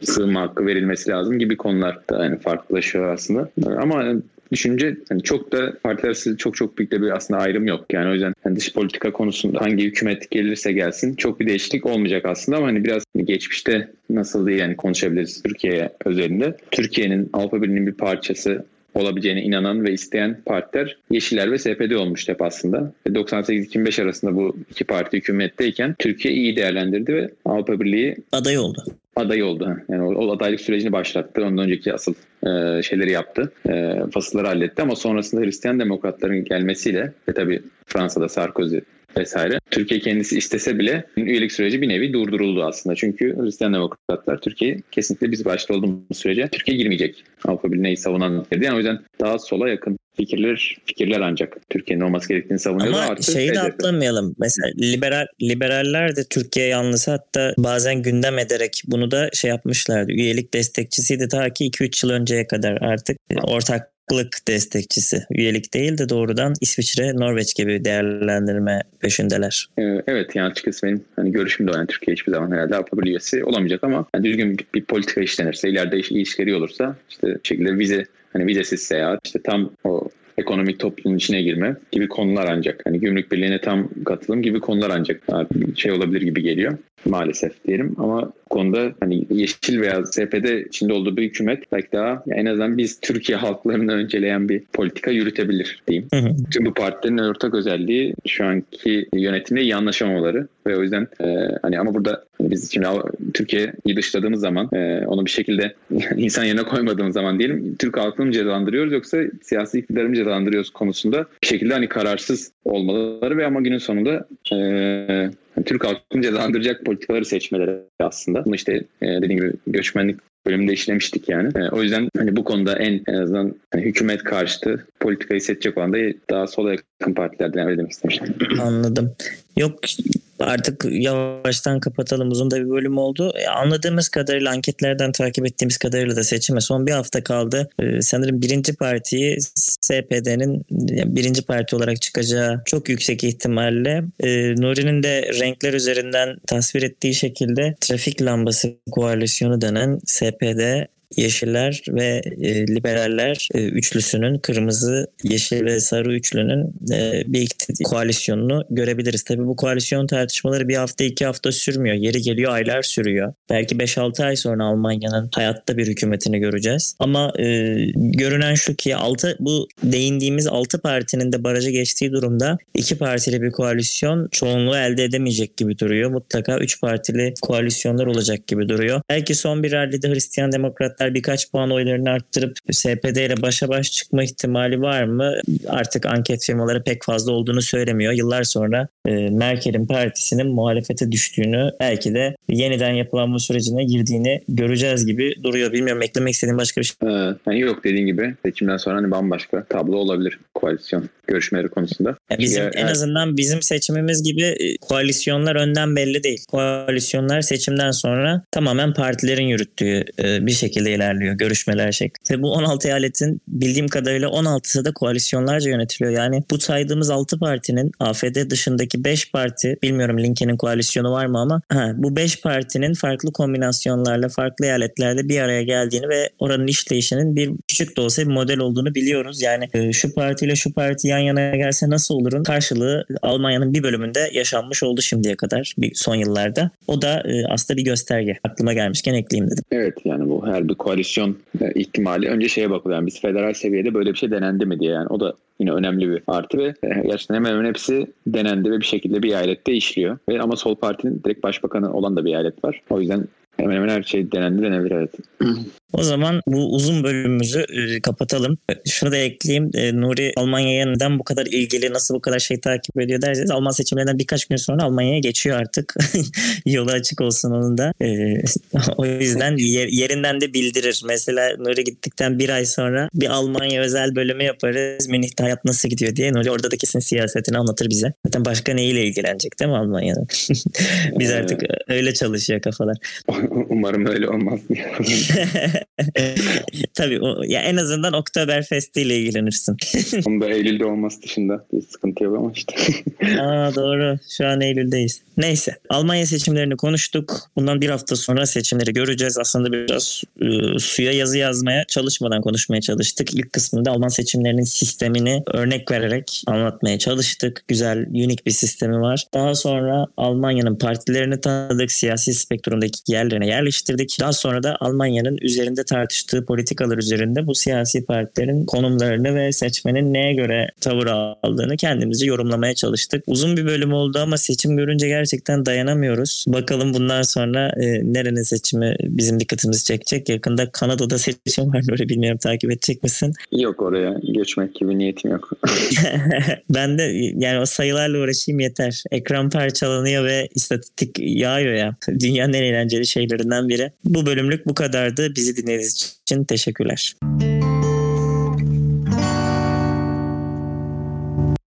sığınma hakkı verilmesi lazım gibi konular da yani farklılaşıyor aslında. Ama düşünce yani çok da partiler arası çok çok büyük de bir aslında ayrım yok. Yani o yüzden yani dış politika konusunda hangi hükümet gelirse gelsin çok bir değişiklik olmayacak aslında ama hani biraz geçmişte nasıl diye yani konuşabiliriz Türkiye özelinde. Türkiye'nin Avrupa Birliği'nin bir parçası olabileceğine inanan ve isteyen partiler Yeşiller ve SPD olmuştu hep aslında. 98-2005 arasında bu iki parti hükümetteyken Türkiye iyi değerlendirdi ve Avrupa Birliği aday oldu. Aday oldu. Yani o, o adaylık sürecini başlattı. Ondan önceki asıl e, şeyleri yaptı. E, fasılları halletti ama sonrasında Hristiyan demokratların gelmesiyle ve tabii Fransa'da Sarkozy vesaire. Türkiye kendisi istese bile üyelik süreci bir nevi durduruldu aslında. Çünkü Hristiyan Demokratlar Türkiye kesinlikle biz başta olduğumuz sürece Türkiye girmeyecek. Avrupa Birliği'ni savunan ülkeydi. Yani o yüzden daha sola yakın fikirler fikirler ancak Türkiye'nin olması gerektiğini savunuyorlar. Ama Artı şeyi de atlamayalım. Mesela liberal liberaller de Türkiye yanlısı hatta bazen gündem ederek bunu da şey yapmışlardı. Üyelik destekçisiydi ta ki 2-3 yıl önceye kadar artık ortaklık destekçisi. Üyelik değil de doğrudan İsviçre, Norveç gibi değerlendirme peşindeler. Ee, Evet yani açıkçası benim hani görüşüm de. Yani Türkiye hiçbir zaman herhalde Avrupa Birliği üyesi olamayacak ama yani düzgün bir, bir politika işlenirse ileride iş, ilişkileri olursa işte şekilde vize hani vizesiz seyahat işte tam o ekonomik toplumun içine girme gibi konular ancak. Hani gümrük birliğine tam katılım gibi konular ancak şey olabilir gibi geliyor. Maalesef diyelim ama bu konuda hani Yeşil veya SPD içinde olduğu bir hükümet belki daha en azından biz Türkiye *laughs* halklarını önceleyen bir politika yürütebilir diyeyim. Hı hı. Tüm bu partilerin ortak özelliği şu anki yönetimle iyi anlaşamamaları ve o yüzden e, hani ama burada hani biz şimdi Türkiye'yi dışladığımız zaman e, onu bir şekilde *laughs* insan yerine koymadığımız zaman diyelim Türk halkını mı cezalandırıyoruz yoksa siyasi iktidarı mı cezalandırıyoruz konusunda bir şekilde hani kararsız olmaları ve ama günün sonunda e, Türk halkını cezalandıracak politikaları seçmeleri aslında. Bunu işte e, dediğim gibi göçmenlik bölümünde işlemiştik yani. E, o yüzden hani bu konuda en en azından hani hükümet karşıtı politikayı seçecek olan da daha sola yakın partilerden öyle demek istemiştim. Anladım. Yok artık yavaştan kapatalım. Uzun da bir bölüm oldu. E, anladığımız kadarıyla anketlerden takip ettiğimiz kadarıyla da seçime son bir hafta kaldı. E, sanırım birinci partiyi SPD'nin yani birinci parti olarak çıkacağı çok yüksek ihtimalle e, Nuri'nin de renkler üzerinden tasvir ettiği şekilde trafik lambası koalisyonu denen SPD Yeşiller ve e, liberaller e, üçlüsünün kırmızı, yeşil ve sarı üçlünün e, bir koalisyonunu görebiliriz. Tabii bu koalisyon tartışmaları bir hafta iki hafta sürmüyor. Yeri geliyor aylar sürüyor. Belki 5-6 ay sonra Almanya'nın hayatta bir hükümetini göreceğiz. Ama e, görünen şu ki altı, bu değindiğimiz 6 partinin de barajı geçtiği durumda iki partili bir koalisyon çoğunluğu elde edemeyecek gibi duruyor. Mutlaka 3 partili koalisyonlar olacak gibi duruyor. Belki son bir rallide Hristiyan Demokratlar birkaç puan oylarını arttırıp SPD ile başa baş çıkma ihtimali var mı? Artık anket firmaları pek fazla olduğunu söylemiyor. Yıllar sonra Merkel'in partisinin muhalefete düştüğünü belki de yeniden yapılanma sürecine girdiğini göreceğiz gibi duruyor. Bilmiyorum eklemek istediğim başka bir şey. Ee, yani yok dediğin gibi seçimden sonra hani bambaşka tablo olabilir koalisyon görüşmeleri konusunda. Ya bizim Ya, en azından bizim seçimimiz gibi e, koalisyonlar önden belli değil. Koalisyonlar seçimden sonra tamamen partilerin yürüttüğü e, bir şekilde ilerliyor görüşmeler şeklinde. Bu 16 eyaletin bildiğim kadarıyla 16'sı da koalisyonlarca yönetiliyor. Yani bu saydığımız 6 partinin AFD dışındaki 5 parti bilmiyorum Linke'nin koalisyonu var mı ama ha, bu 5 partinin farklı kombinasyonlarla farklı eyaletlerde bir araya geldiğini ve oranın işleyişinin bir küçük de olsa bir model olduğunu biliyoruz. Yani e, şu partiyle şu parti yan yana gelse nasıl olurun karşılığı Almanya'nın bir bölümünde yaşanmış oldu şimdiye kadar bir son yıllarda. O da e, aslında bir gösterge. Aklıma gelmişken ekleyeyim dedim. Evet yani bu her bir koalisyon ihtimali önce şeye bakılıyor. Yani biz federal seviyede böyle bir şey denendi mi diye yani o da yine önemli bir artı ve e, gerçekten hemen hemen hepsi denendi ve bir şekilde bir eyalette işliyor. Ve ama sol partinin direkt başbakanı olan da bir eyalet var. O yüzden hemen hemen her şey denendi denebilir evet. *clears throat* O zaman bu uzun bölümümüzü e, kapatalım. Şunu da ekleyeyim. E, Nuri Almanya'ya neden bu kadar ilgili, nasıl bu kadar şey takip ediyor derseniz Alman seçimlerinden birkaç gün sonra Almanya'ya geçiyor artık. *laughs* Yolu açık olsun onun da. E, *laughs* o yüzden yer- yerinden de bildirir. Mesela Nuri gittikten bir ay sonra bir Almanya özel bölümü yaparız. Münih'te hayat nasıl gidiyor diye. Nuri orada da kesin siyasetini anlatır bize. Zaten başka neyle ilgilenecek değil mi Almanya'da? *laughs* Biz artık öyle çalışıyor kafalar. Umarım öyle olmaz. *laughs* Tabii o, ya en azından Oktoberfest ile ilgilenirsin. *laughs* Onun da Eylül'de olması dışında bir sıkıntı yok ama işte. *laughs* Aa doğru. Şu an Eylül'deyiz. Neyse. Almanya seçimlerini konuştuk. Bundan bir hafta sonra seçimleri göreceğiz. Aslında biraz e, suya yazı yazmaya çalışmadan konuşmaya çalıştık. İlk kısmında Alman seçimlerinin sistemini örnek vererek anlatmaya çalıştık. Güzel, unik bir sistemi var. Daha sonra Almanya'nın partilerini tanıdık. Siyasi spektrumdaki yerlerine yerleştirdik. Daha sonra da Almanya'nın üzerinde tartıştığı politikalar üzerinde bu siyasi partilerin konumlarını ve seçmenin neye göre tavır aldığını kendimizce yorumlamaya çalıştık. Uzun bir bölüm oldu ama seçim görünce gerçekten dayanamıyoruz. Bakalım bundan sonra e, nerenin seçimi bizim dikkatimizi çekecek. Yakında Kanada'da seçim var. Öyle bilmiyorum takip edecek misin? yok oraya göçmek gibi niyetim yok. *laughs* ben de yani o sayılarla uğraşayım yeter. Ekran parçalanıyor ve istatistik yağıyor ya. Dünyanın en eğlenceli şeylerinden biri. Bu bölümlük bu kadardı. Bizi dinlediğiniz için teşekkürler.